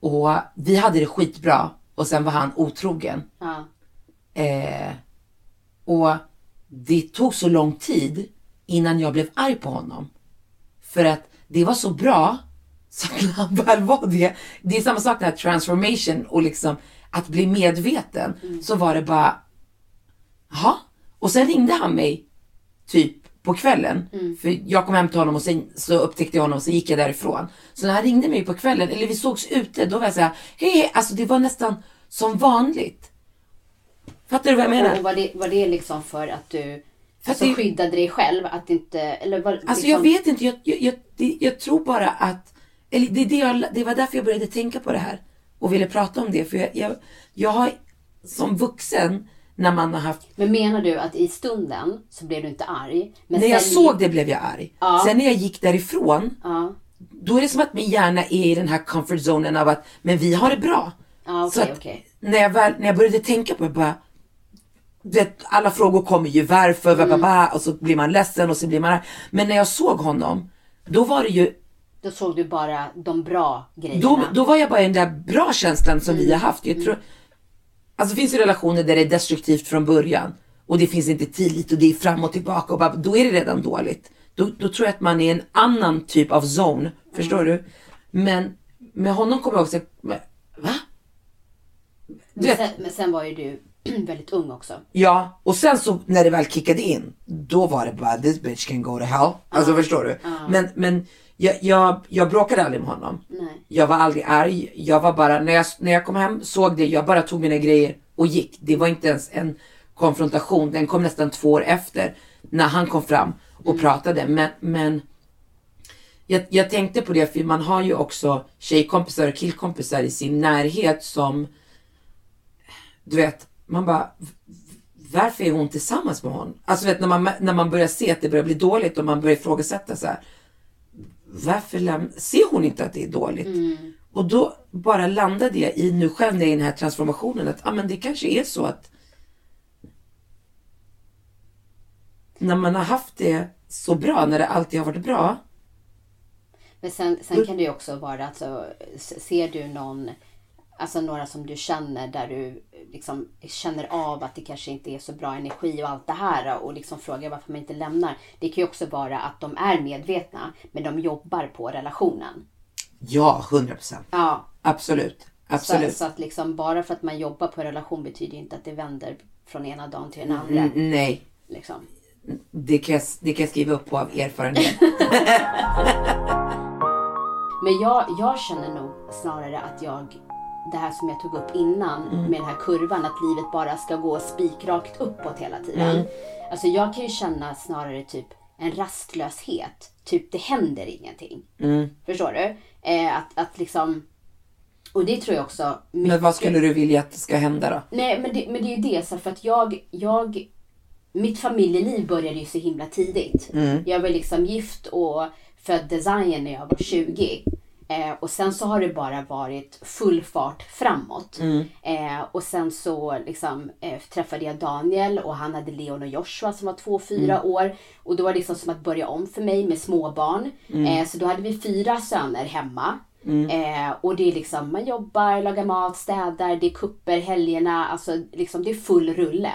och vi hade det skitbra och sen var han otrogen. Ja. Eh, och det tog så lång tid innan jag blev arg på honom. För att det var så bra så när han väl var det. Det är samma sak den här transformation och liksom att bli medveten. Så var det bara, jaha. Och sen ringde han mig typ på kvällen. För jag kom hem till honom och sen så upptäckte jag honom och så gick jag därifrån. Så när han ringde mig på kvällen, eller vi sågs ute, då var jag såhär, hej, hej, alltså det var nästan som vanligt. Fattar du vad jag menar? Och var det, var det liksom för att du För alltså, det- skyddade dig själv? Att inte, eller var, Alltså liksom, jag vet inte, jag, jag, jag, det, jag tror bara att, eller det, det, jag, det var därför jag började tänka på det här och ville prata om det. För jag, jag, jag har som vuxen, när man har haft, Men menar du att i stunden så blev du inte arg? Men när jag såg det blev jag arg. Ja. Sen när jag gick därifrån, Ja, då är det som att min hjärna är i den här comfort zonen av att, men vi har det bra. Ja, Så okej, att okej. När, jag väl, när jag började tänka på det, bara, vet, alla frågor kommer ju varför, Mm. och så blir man ledsen och så blir man arg. Men när jag såg honom, då var det ju då såg du bara de bra grejerna. då, då var jag bara i den där bra känslan som Mm. vi har haft. Jag tror, alltså det finns ju relationer där det är destruktivt från början och det finns inte tillit och det är fram och tillbaka och bara, då är det redan dåligt. Då, då tror jag att man är i en annan typ av zone. Förstår Mm. du? Men med honom kommer jag också, men, va? Du men, sen, men sen var ju du väldigt ung också. Ja, och sen så när det väl kickade in, då var det bara this bitch can go to hell. Alltså förstår du? Men, men jag, jag, jag bråkade aldrig med honom. Nej. Jag var aldrig arg. Jag var bara, när jag, när jag kom hem såg det, jag bara tog mina grejer och gick. Det var inte ens en konfrontation. Den kom nästan två år efter när han kom fram och pratade. Men, men jag, jag tänkte på det för man har ju också tjejkompisar och killkompisar i sin närhet som du vet, man bara varför är hon tillsammans med honom? Alltså vet, när, man, när man börjar se att det börjar bli dåligt och man börjar ifrågasätta så här. Varför ser hon inte att det är dåligt? Och då bara landade jag i nu själv när jag är i den här transformationen att ah, men det kanske är så att när man har haft det så bra, när det alltid har varit bra. Men sen, sen kan det ju också vara, alltså, s- ser du någon, alltså några som du känner där du liksom känner av att det kanske inte är så bra energi och allt det här och liksom frågar varför man inte lämnar. Det kan ju också vara att de är medvetna men de jobbar på relationen. Ja, hundra procent. Ja, Absolut. så, Absolut. så att liksom bara för att man jobbar på en relation betyder inte att det vänder från ena dagen till den andra. Mm, nej, Liksom. det kan, jag, det kan jag skriva upp på av erfarenhet. Men jag, jag känner nog snarare att jag, det här som jag tog upp innan med den här kurvan, att livet bara ska gå spikrakt uppåt hela tiden. Alltså jag kan ju känna snarare typ en rastlöshet. Typ det händer ingenting. Förstår du? Eh, att, att liksom, och det tror jag också Men vad skulle du vilja att ska hända då? Nej, men det, men det är ju det. Så för att jag, jag... Mitt familjeliv började ju så himla tidigt. Jag var liksom gift och födde Zion när jag var 20. Eh, och sen så har det bara varit full fart framåt. Eh, och sen så liksom, eh, träffade jag Daniel och han hade Leon och Joshua som var två och fyra år. Och då var det liksom som att börja om för mig med småbarn. Eh, så då hade vi fyra söner hemma. Eh, och det är liksom, man jobbar, lagar mat, städar, det är kupper helgerna, alltså liksom det är full rulle.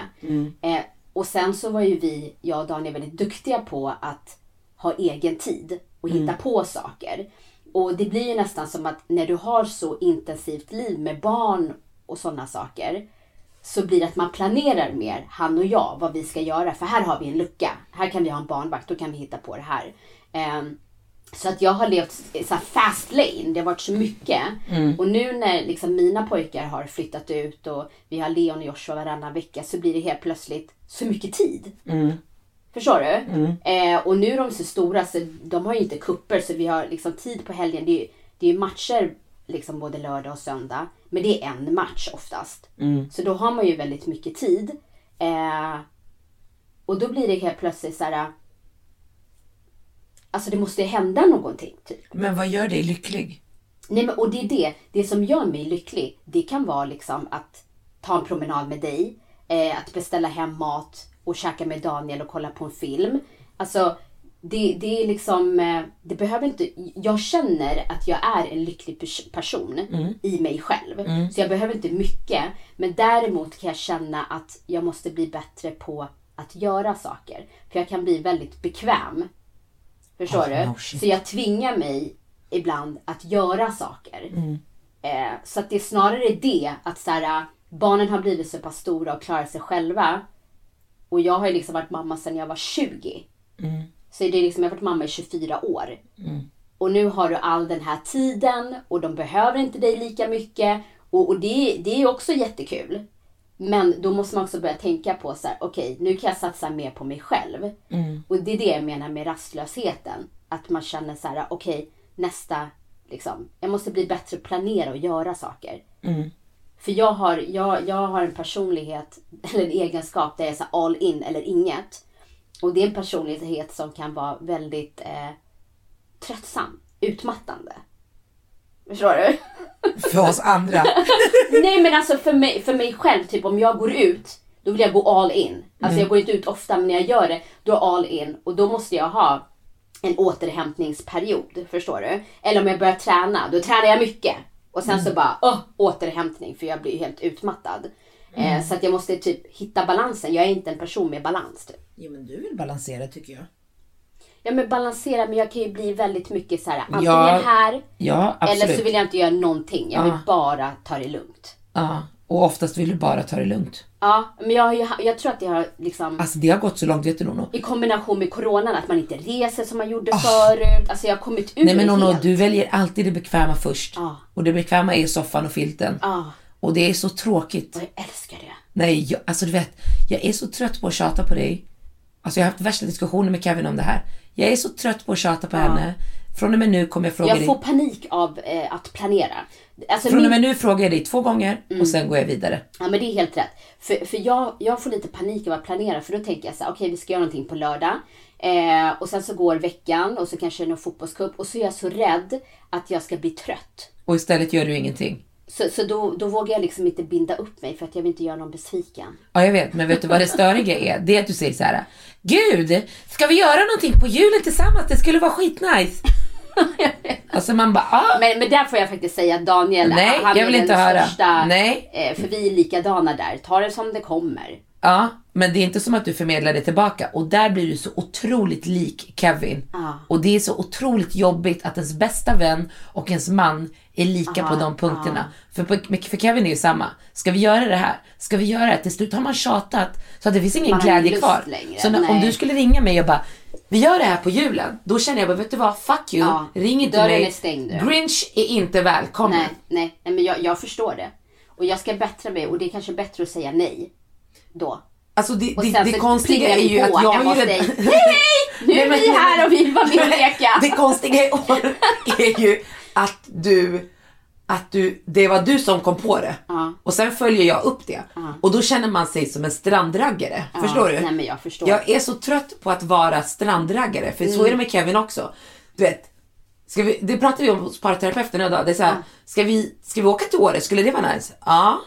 Eh, och sen så var ju vi, jag och Daniel, väldigt duktiga på att ha egen tid och hitta på saker. Och det blir ju nästan som att när du har så intensivt liv med barn och sådana saker så blir det att man planerar mer, han och jag, vad vi ska göra. För här har vi en lucka. Här kan vi ha en barnvakt, då kan vi hitta på det här. Ehm, så att jag har levt så fast lane. Det har varit så mycket. Och nu när liksom mina pojkar har flyttat ut och vi har Leon och Joshua varannan vecka så blir det helt plötsligt så mycket tid. Förstår du? Eh, och nu är de så stora så de har ju inte kupper så vi har liksom tid på helgen. Det är ju det är matcher liksom både lördag och söndag. Men det är en match oftast. Så då har man ju väldigt mycket tid. Eh, och då blir det helt plötsligt så här. Alltså det måste ju hända någonting. Typ. Men vad gör dig lycklig? Nej, men, och det är det. Det som gör mig lycklig, det kan vara liksom att ta en promenad med dig, eh, att beställa hem mat och käka med Daniel och kolla på en film. Alltså, det, det är liksom, eh, det behöver inte, jag känner att jag är en lycklig pers- person i mig själv. Så jag behöver inte mycket. Men däremot kan jag känna att jag måste bli bättre på att göra saker. För jag kan bli väldigt bekväm. Förstår Oh, du? no. Så jag tvingar mig ibland att göra saker. Eh, så att det är snarare det att så här, barnen har blivit så pass stora och klarar sig själva. Och jag har ju liksom varit mamma sedan jag var 20. Så det är liksom, jag har varit mamma i 24 år. Och nu har du all den här tiden och de behöver inte dig lika mycket. Och, och det, det är också jättekul. Men då måste man också börja tänka på så här, okej, nu kan jag satsa mer på mig själv. Och det är det jag menar med rastlösheten. Att man känner så här, okej, nästa, liksom, jag måste bli bättre på att planera och göra saker. För jag har, jag, jag har en personlighet, eller en egenskap där jag är så all in eller inget. Och det är en personlighet som kan vara väldigt eh, tröttsam, utmattande. Förstår du? För oss andra. Nej men alltså för mig, för mig själv, typ om jag går ut, då vill jag gå all in. Alltså jag går inte ut ofta, men när jag gör det, då all in. Och då måste jag ha en återhämtningsperiod, förstår du? Eller om jag börjar träna, då tränar jag mycket. Och sen så bara, åh, återhämtning, för jag blir helt utmattad. Eh, så att jag måste typ hitta balansen. Jag är inte en person med balans. Typ. Jo men du vill balansera tycker jag. Ja men balansera, men jag kan ju bli väldigt mycket så här, antingen Ja, här, Ja, eller så vill jag inte göra någonting. Jag vill Ja. bara ta det lugnt. Ja, och oftast vill du bara ta det lugnt. Ja, men jag, ju, jag tror att det har liksom Alltså det har gått så långt, vet du Nono? i kombination med coronan, att man inte reser som man gjorde förut. Alltså jag har kommit ur Ah. Nej men Nono, helt. du väljer alltid det bekväma först. Ja. Och det bekväma är soffan och filten. Ja, Och det är så tråkigt. och jag älskar det. Nej, jag, alltså du vet, jag är så trött på att tjata på dig. Alltså jag har haft värsta diskussioner med Kevin om det här. Jag är så trött på att tjata på henne. Från och med nu kommer jag fråga Jag dig. får panik av eh, att planera. Alltså Från och min- med nu frågar jag dig två gånger Mm. och sen går jag vidare. Ja men det är helt rätt. För, för jag, jag får lite panik av att planera för då tänker jag så här, okej vi ska göra någonting på lördag. Eh, och sen så går veckan och så kanske det är någon fotbollscup och så är jag så rädd att jag ska bli trött. Och istället gör du ingenting. Så, så då, då vågar jag liksom inte binda upp mig för att jag vill inte göra någon besviken. Ja, jag vet, men vet du vad det störiga är? Det är att du säger så här. Gud, ska vi göra någonting på julen tillsammans? Det skulle vara skitnice. Alltså man bara, ah. Men, men där får jag faktiskt säga att Daniel, Nej, han jag är vill den inte höra. största. Nej. Eh, för vi är likadana där. Ta det som det kommer. Ja, men det är inte som att du förmedlar det tillbaka. Och där blir du så otroligt lik Kevin. Ja. Och det är så otroligt jobbigt att ens bästa vän och ens man är lika på de punkterna. För, på, men för Kevin är ju samma. Ska vi göra det här? Ska vi göra det? Till slut har man tjatat så att det finns ingen Man glädje kvar. längre. Så när, om du skulle ringa mig och bara vi gör det här på julen. Då känner jag bara, vet du vad? Fuck you. Ja. Ring inte Dörren mig. är stängd. Grinch är inte välkommen. Nej, nej, nej men jag, jag förstår det. Och jag ska bättra mig och det är kanske bättre att säga nej. Då. Alltså det, Och det, det konstiga är ju att jag har ju redan... Hej, hej! Nu är vi här och vill vara med och leka. Det konstiga i år är ju att du, att du, det var du som kom på det. Ja. Och sen följer jag upp det. Och då känner man sig som en strandraggare. Förstår du? nej, men jag förstår. Mm. Jag är så trött på att vara strandraggare. För så är det med Kevin också. Du vet, ska vi, det pratade vi om hos parterapeuten idag. Det är så här, ska, vi, ska vi åka till Åre? Skulle det vara nice? Ja.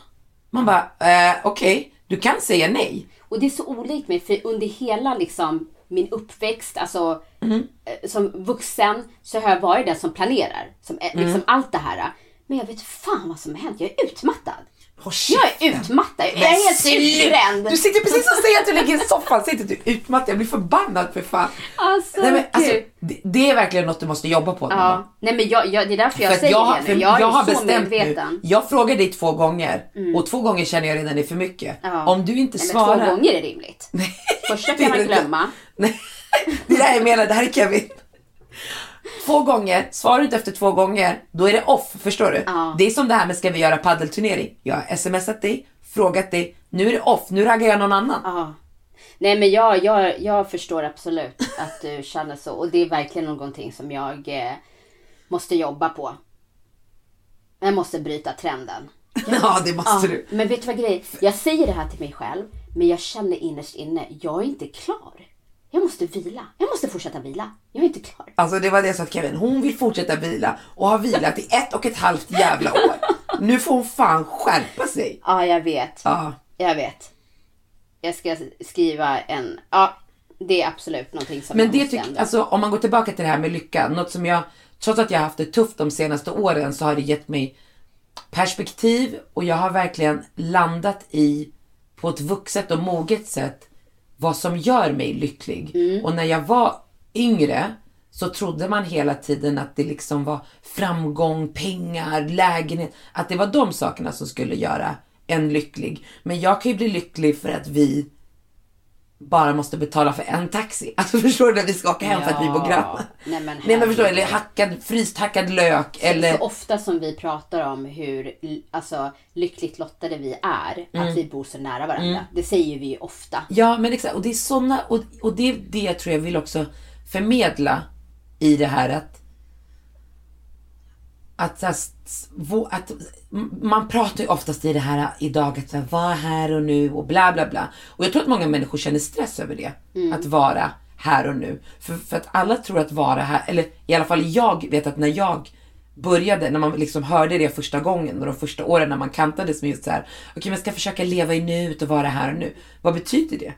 Man bara, eh, okej, du kan säga nej. Och det är så olikt mig för under hela liksom min uppväxt, alltså Mm. eh, som vuxen så har jag varit den som planerar. Som, eh, Mm. liksom allt det här. Men jag vet fan vad som har hänt. Jag är utmattad. Håll Jag är utmattad. Jag är helt utbränd. Du sitter precis och säger att du ligger i soffan, sitter du utmattad. Jag blir förbannad för fan. Alltså, Nej, men, alltså, det, det är verkligen något du måste jobba på. Ja, nej men jag, jag, det är därför jag För säger jag, det för nu. Jag är jag har så bestämt medveten. Mm. nu. Jag frågar dig två gånger och två gånger känner jag redan är för mycket. Ja. Om du inte Nej, men svarar. två gånger är rimligt. Första det kan är man det glömma. Nej, det är det här jag menar. Det här är Kevin. Två gånger, svarar du inte efter två gånger, då är det off. Förstår du? Ja. Det är som det här med ska vi göra paddelturnering. Jag har smsat dig, frågat dig, nu är det off, nu raggar jag någon annan. Ja. Nej men jag, jag, jag förstår absolut att du känner så. Och det är verkligen någonting som jag eh, måste jobba på. Jag måste bryta trenden. Ja, det måste Ja, du. men vet du vad grejen Jag säger det här till mig själv. Men jag känner innerst inne, jag är inte klar. Jag måste vila. Jag måste fortsätta vila. Jag är inte klar. Alltså det var det jag sa till Kevin, hon vill fortsätta vila och har vilat i ett och ett halvt jävla år. Nu får hon fan skärpa sig. Ja, jag vet. Ja. Jag vet. Jag ska skriva en... Ja, det är absolut någonting som Men jag det måste ändra. alltså om man går tillbaka till det här med lycka, något som jag, trots att jag har haft det tufft de senaste åren så har det gett mig perspektiv och jag har verkligen landat i, på ett vuxet och moget sätt, vad som gör mig lycklig. Mm. Och när jag var yngre så trodde man hela tiden att det liksom var framgång, pengar, lägenhet, att det var de sakerna som skulle göra en lycklig. Men jag kan ju bli lycklig för att vi bara måste betala för en taxi. Alltså förstår du? När vi ska åka hem för att vi bor Ja. grannar. Nej, men Nej men förstår du? Eller hackad, fryst hackad lök. Eller... Så ofta som vi pratar om hur alltså, lyckligt lottade vi är, Mm. att vi bor så nära varandra. Det säger vi ju ofta. Ja, men exakt. Och det är såna, och, och det är det jag tror jag vill också förmedla i det här att att, att m- man pratar ju oftast i det här idag att här, vara här och nu och bla bla bla. Och jag tror att många människor känner stress över det. Att vara här och nu. För, för att alla tror att vara här, eller i alla fall jag vet att när jag började, när man liksom hörde det första gången och de första åren när man kantades med just så här, okej men jag ska försöka leva i nuet och vara här och nu. Vad betyder det?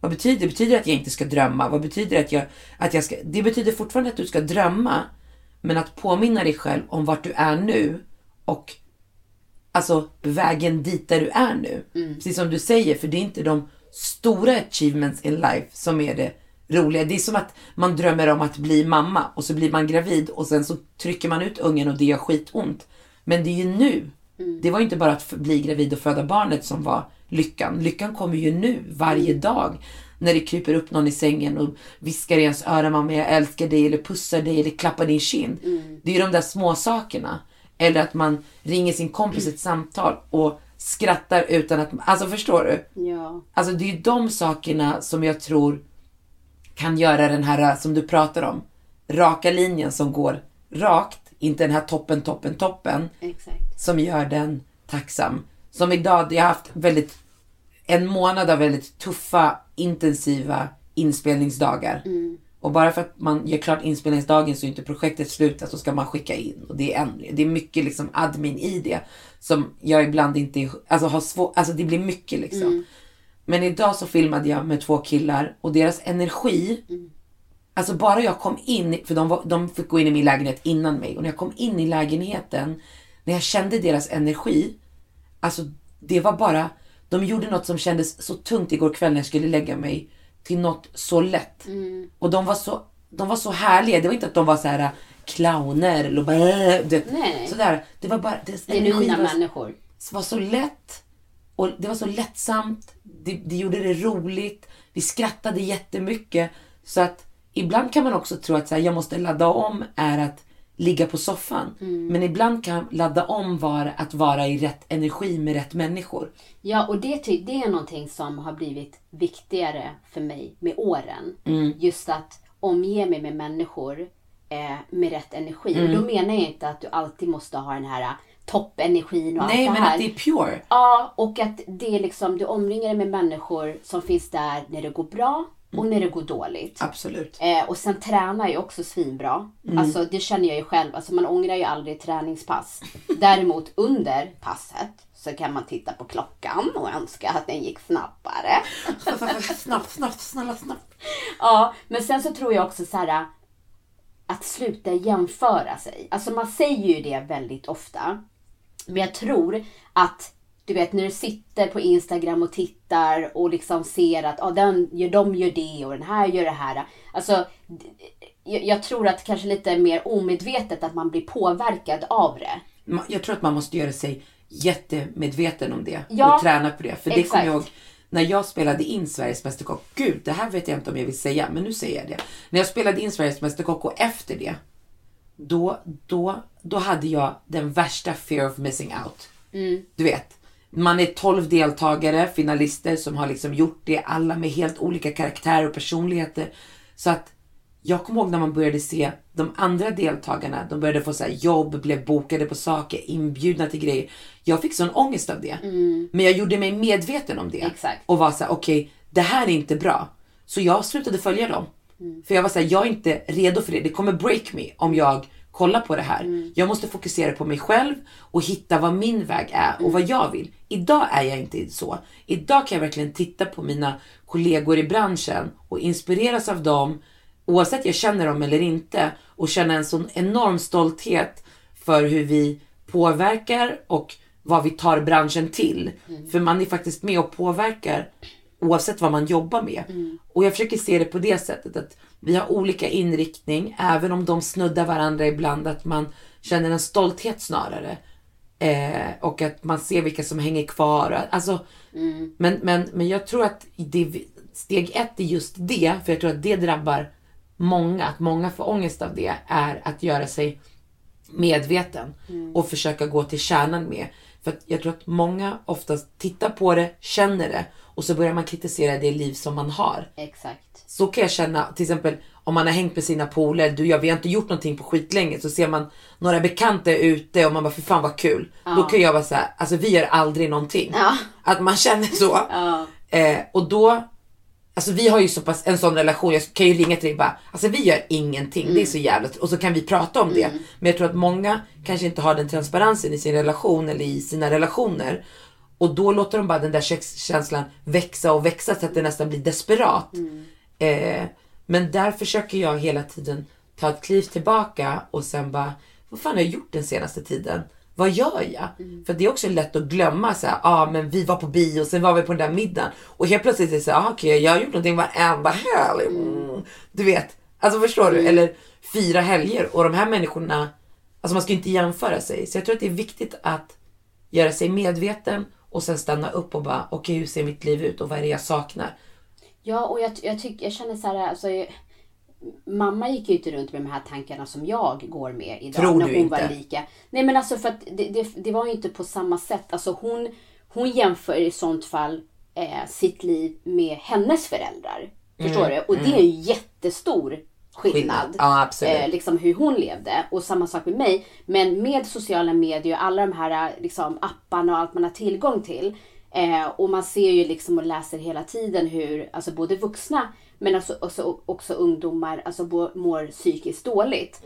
Vad betyder det? Betyder det att jag inte ska drömma? Vad betyder det att jag, att jag ska... Det betyder fortfarande att du ska drömma, men att påminna dig själv om vart du är nu och alltså vägen dit där du är nu. Precis som du säger, för det är inte de stora achievements in life som är det roliga. Det är som att man drömmer om att bli mamma och så blir man gravid och sen så trycker man ut ungen och det gör skitont. Men det är ju nu. Det var ju inte bara att bli gravid och föda barnet som var lyckan. Lyckan kommer ju nu, varje dag. När det kryper upp någon i sängen och viskar i ens öra, mamma jag älskar dig, eller pussar dig, eller klappar din kind. Det är ju de där små sakerna. Eller att man ringer sin kompis ett samtal och skrattar utan att, alltså förstår du? Ja. Alltså det är ju de sakerna som jag tror kan göra den här, som du pratar om, raka linjen som går rakt, inte den här toppen, toppen, toppen, Exakt. som gör den tacksam. Som idag, jag har haft väldigt, en månad av väldigt tuffa, intensiva inspelningsdagar. Och bara för att man gör klart inspelningsdagen så är inte projektet slutat så ska man skicka in. Och det är, en, det är mycket liksom admin i det. Som jag ibland inte, alltså har svårt, alltså det blir mycket liksom. Men idag så filmade jag med två killar och deras energi Alltså bara jag kom in, för de, var, de fick gå in i min lägenhet innan mig. Och när jag kom in i lägenheten, när jag kände deras energi. Alltså det var bara, de gjorde något som kändes så tungt igår kväll när jag skulle lägga mig. Till något så lätt. Och de var så, de var så härliga. Det var inte att de var så här clowner eller bara, det, Nej. sådär. Det var bara, deras Genuina var, människor. var så lätt. Och det var så lättsamt. Det, det gjorde det roligt. Vi skrattade jättemycket. Så att ibland kan man också tro att så här, jag måste ladda om är att ligga på soffan. Men ibland kan ladda om vara att vara i rätt energi med rätt människor. Ja, och det, det är någonting som har blivit viktigare för mig med åren. Mm. Just att omge mig med människor eh, med rätt energi. Mm. Och då menar jag inte att du alltid måste ha den här toppenergin och Nej, allt det men här. att det är pure. Ja, och att det är liksom, du omringar dig med människor som finns där när det går bra och när det går dåligt. Absolut. Eh, och sen tränar jag också svinbra. Alltså det känner jag ju själv. Alltså man ångrar ju aldrig träningspass. Däremot under passet så kan man titta på klockan och önska att den gick snabbare. snabbt, snabbt, snälla, snabbt. Ja, men sen så tror jag också så här att sluta jämföra sig. Alltså man säger ju det väldigt ofta. Men jag tror att du vet när du sitter på Instagram och tittar och liksom ser att ah, den, de gör det och den här gör det här. Alltså, jag, tror att kanske lite mer omedvetet att man blir påverkad av det. Jag tror att man måste göra sig jättemedveten om det Ja, och träna på det. För det kommer jag ihåg när jag spelade in Sveriges Mästerkock. Gud, det här vet jag inte om jag vill säga, men nu säger jag det. När jag spelade in Sveriges Mästerkock och efter det, då, då, då hade jag den värsta fear of missing out. Du vet, man är 12 deltagare, finalister som har liksom gjort det, alla med helt olika karaktärer och personligheter. Så att jag kommer ihåg när man började se de andra deltagarna, de började få så här jobb, blev bokade på saker, inbjudna till grejer. Jag fick sån ångest av det. Men jag gjorde mig medveten om det. Exakt. Och var så här: okej, det här är inte bra. Så jag slutade följa dem. För jag var såhär, jag är inte redo för det. Det kommer break me om jag kollar på det här. Jag måste fokusera på mig själv och hitta vad min väg är och vad jag vill. Idag är jag inte så. Idag kan jag verkligen titta på mina kollegor i branschen och inspireras av dem oavsett jag känner dem eller inte och känna en sån enorm stolthet för hur vi påverkar och vad vi tar branschen till. För man är faktiskt med och påverkar oavsett vad man jobbar med. Och jag försöker se det på det sättet att vi har olika inriktning, även om de snuddar varandra ibland, att man känner en stolthet snarare. Eh, och att man ser vilka som hänger kvar. Alltså, men, men, men jag tror att det, steg ett är just det, för jag tror att det drabbar många, att många får ångest av det, är att göra sig medveten och försöka gå till kärnan med. För att jag tror att många oftast tittar på det, känner det och så börjar man kritisera det liv som man har. Exakt. Så kan jag känna, till exempel om man har hängt med sina polare, du jag, vi har inte gjort någonting på skitlänge, så ser man några bekanta ute och man bara, för fan vad kul. Då kan jag vara så här, alltså vi gör aldrig någonting. Ja. Att man känner så. Eh, och då, alltså vi har ju så pass en sån relation, jag kan ju ringa till dig och bara, alltså vi gör ingenting, det är så jävla och så kan vi prata om det. Men jag tror att många kanske inte har den transparensen i sin relation eller i sina relationer. Och då låter de bara den där kex- känslan växa och växa så att det nästan blir desperat. Eh, men där försöker jag hela tiden ta ett kliv tillbaka och sen bara, vad fan har jag gjort den senaste tiden? Vad gör jag? För det är också lätt att glömma så här, ah, men vi var på bio, sen var vi på den där middagen. Och helt plötsligt är det så här, ah, okej jag har gjort någonting varenda helg. Mm. Du vet, alltså förstår du? Eller fyra helger och de här människorna, alltså man ska inte jämföra sig. Så jag tror att det är viktigt att göra sig medveten och sen stanna upp och bara, okej hur ser mitt liv ut och vad är det jag saknar? Ja, och jag, jag, tycker, jag känner så här, alltså, mamma gick ju inte runt med de här tankarna som jag går med idag. Tror när du hon inte? var lika. Nej men alltså för att det, det, det var ju inte på samma sätt. Alltså hon, hon jämför i sånt fall eh, sitt liv med hennes föräldrar. Förstår du? Och det är en jättestor skillnad. Mm, Skillnad. Ja, absolut. Eh, liksom hur hon levde. Och samma sak med mig. Men med sociala medier och alla de här liksom, apparna och allt man har tillgång till. Eh, och man ser ju liksom och läser hela tiden hur alltså både vuxna men alltså, också, också ungdomar alltså, mår psykiskt dåligt.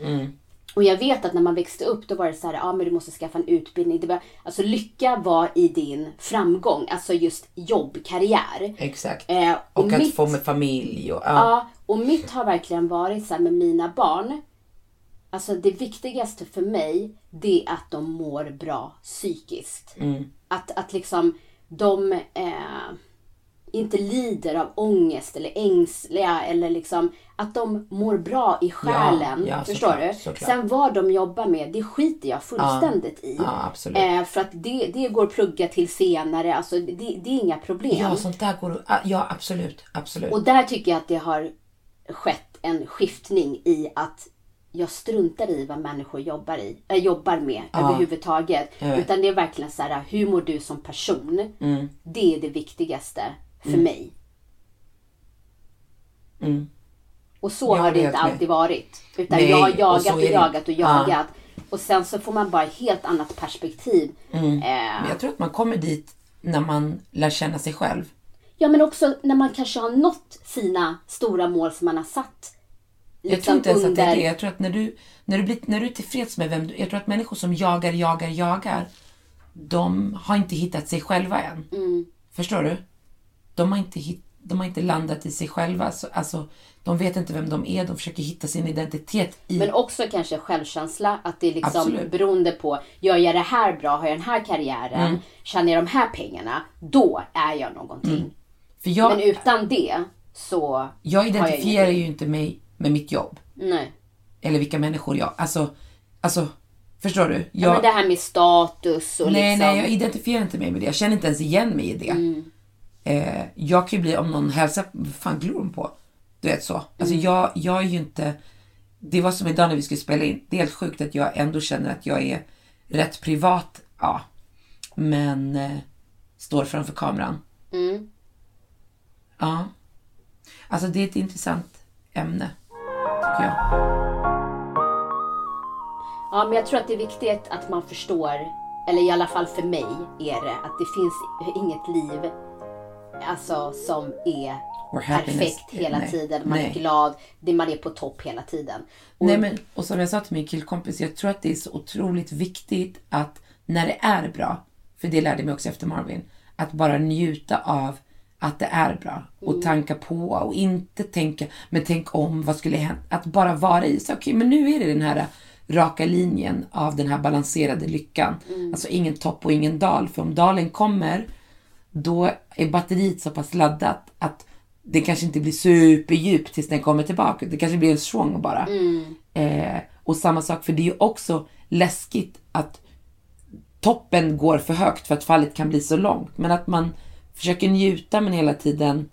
Och jag vet att när man växte upp då var det så här, ja men du måste skaffa en utbildning. Det var, alltså lycka var i din framgång, alltså just jobb, karriär. Exakt. Eh, och och att mitt- få med familj och ja. Ja, och mitt har verkligen varit så här med mina barn. Alltså det viktigaste för mig, det är att de mår bra psykiskt. Att, att liksom de eh, inte lider av ångest eller ängsliga eller liksom att de mår bra i själen. ja, förstår såklart, du? såklart. Sen vad de jobbar med, det skiter jag fullständigt i. Ja, absolut. Eh, för att det, det går att plugga till senare, alltså det, det är inga problem. Ja, sånt där går att- Ja, absolut. Absolut. Och där tycker jag att det har skett en skiftning i att jag struntar i vad människor jobbar, i, äh, jobbar med överhuvudtaget. Utan det är verkligen så här, hur mår du som person? Mm. Det är det viktigaste för mig. Och så Jag har det inte alltid varit. Utan Nej, jag har och jagat och, det. jagat och Ja. jagat. Och sen så får man bara ett helt annat perspektiv. Eh, Men jag tror att man kommer dit när man lär känna sig själv. Ja men också när man kanske har nått sina stora mål som man har satt. Jag tror liksom inte ens att det är under- det. Jag tror att när du, när du, blir, när du är tillfreds med vem du Jag tror att människor som jagar, jagar, jagar. De har inte hittat sig själva än. Mm. Förstår du? De har inte, hit, de har inte landat i sig själva. Så, alltså, de vet inte vem de är. De försöker hitta sin identitet i... Men också kanske självkänsla. Att det är liksom Absolut. beroende på, gör jag det här bra, har jag den här karriären, Mm. tjänar jag de här pengarna, då är jag någonting. för jag, Men utan det så jag identifierar ingenting. ju inte mig med mitt jobb. Nej. Eller vilka människor jag... Alltså, alltså förstår du? Ja, Jag, men det här med status och nej, liksom. nej, jag identifierar inte mig med det. Jag känner inte ens igen mig i det. Mm. Eh, jag kan ju bli, om någon hälsar, vad fan glor de på? Du vet så. Alltså Mm. jag, jag är ju inte, det var som idag när vi skulle spela in. Det är helt sjukt att jag ändå känner att jag är rätt privat, ja. Men eh, står framför kameran. Mm. Ja. Alltså det är ett intressant ämne, tycker jag. Ja, men jag tror att det är viktigt att man förstår, eller i alla fall för mig är det, att det finns inget liv alltså, som är perfekt hela Nej. tiden. Man är Nej. glad, det man är på topp hela tiden. Och, Nej, men, och som jag sa till min killkompis, jag tror att det är så otroligt viktigt att när det är bra, för det lärde mig också efter Marvin, att bara njuta av att det är bra och tanka på och inte tänka, men tänk om, vad skulle hända? Att bara vara i, okej, men nu är det den här raka linjen av den här balanserade lyckan. Alltså ingen topp och ingen dal, för om dalen kommer, då är batteriet så pass laddat att det kanske inte blir superdjupt tills den kommer tillbaka. Det kanske blir en svång bara. Eh, och samma sak, för det är ju också läskigt att toppen går för högt för att fallet kan bli så långt. Men att man försöker njuta men hela tiden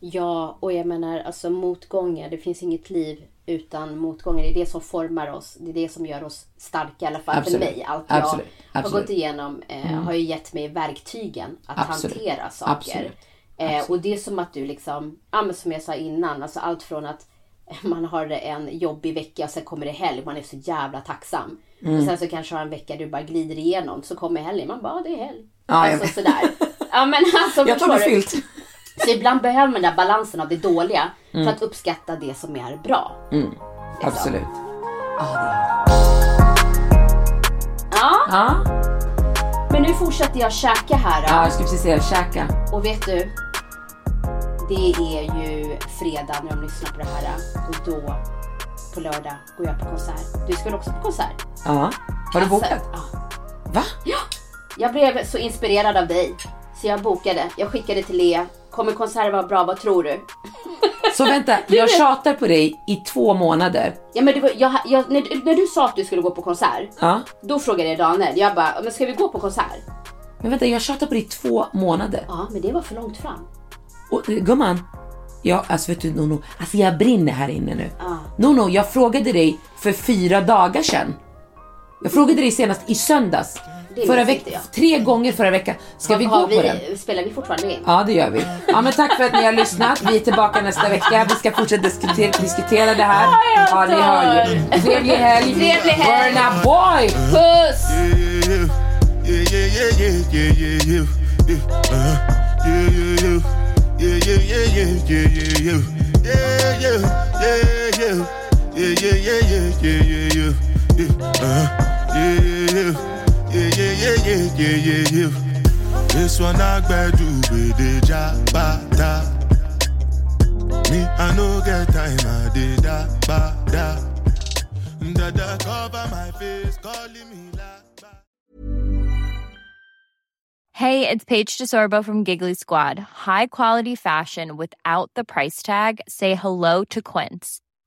Ja, och jag menar alltså motgångar. Det finns inget liv utan motgångar. Det är det som formar oss. Det är det som gör oss starka. I alla fall Absolut. för mig. Allt jag Absolut. har Absolut. Mm. gått igenom eh, har ju gett mig verktygen att hantera saker. Eh, och det är som att du liksom, ja men som jag sa innan, alltså allt från att man har en jobbig vecka och sen kommer det helg. Man är så jävla tacksam. Mm. Och sen så kanske har en vecka du bara glider igenom. Så kommer helgen. Man bara, "Ja, det är helg. Jag alltså sådär. Ja men alltså Jag tar du? filt. Så ibland behöver man den där balansen av det dåliga Mm. för att uppskatta det som är bra. Absolut. Ja, Ja, men nu fortsätter jag käka här. ja jag skulle precis säga käka. Och vet du? Det är ju fredag när de lyssnar på det här. Och då, på lördag, går jag på konsert. Du ska väl också på konsert? Ja. Har du bokat? Alltså, ja. Va? Jag blev så inspirerad av dig. Så jag bokade. Jag skickade till Lea. Kommer konserten vara bra? Vad tror du? Så vänta, jag tjatar på dig i två månader. Ja, men var, jag, jag, när, när du sa att du skulle gå på konsert. Ja. Då frågade jag Daniel. Jag bara, men ska vi gå på konsert? Men vänta, jag tjatar på dig i två månader. Ja, men det var för långt fram. Och eh, gumman, ja, alltså vet du Nono, alltså jag brinner här inne nu. Ja. Nono, jag frågade dig för fyra dagar sedan. Jag frågade dig senast i söndags. Det Förra veck- tre gånger förra veckan. Ska vi Har gå på den? Spelar vi fortfarande in? Ja, det gör vi. Ja, men tack för att ni har lyssnat. Vi är tillbaka nästa vecka. Vi ska fortsätta diskutera, diskutera det här. Ja, ni hör ju. Trevlig helg. Trevlig helg. Burna boy! Puss! Yeah, yeah, yeah, yeah, yeah, yeah, yeah, yeah. Uh-huh. Yeah, yeah, yeah. Yeah, yeah, yeah, yeah, yeah, yeah, yeah. Yeah, yeah, yeah, yeah. Yeah, yeah, yeah, yeah, yeah, yeah, yeah. Yeah, uh-huh. Yeah, yeah, yeah. Yeah, yeah, yeah, yeah, yeah, yeah, yeah. This one I the jabata. Me, I get time, I did da ba da. Da da cover my face, calling me la. Hey, it's Paige DeSorbo from Giggly Squad. High quality fashion without the price tag. Say hello to Quince.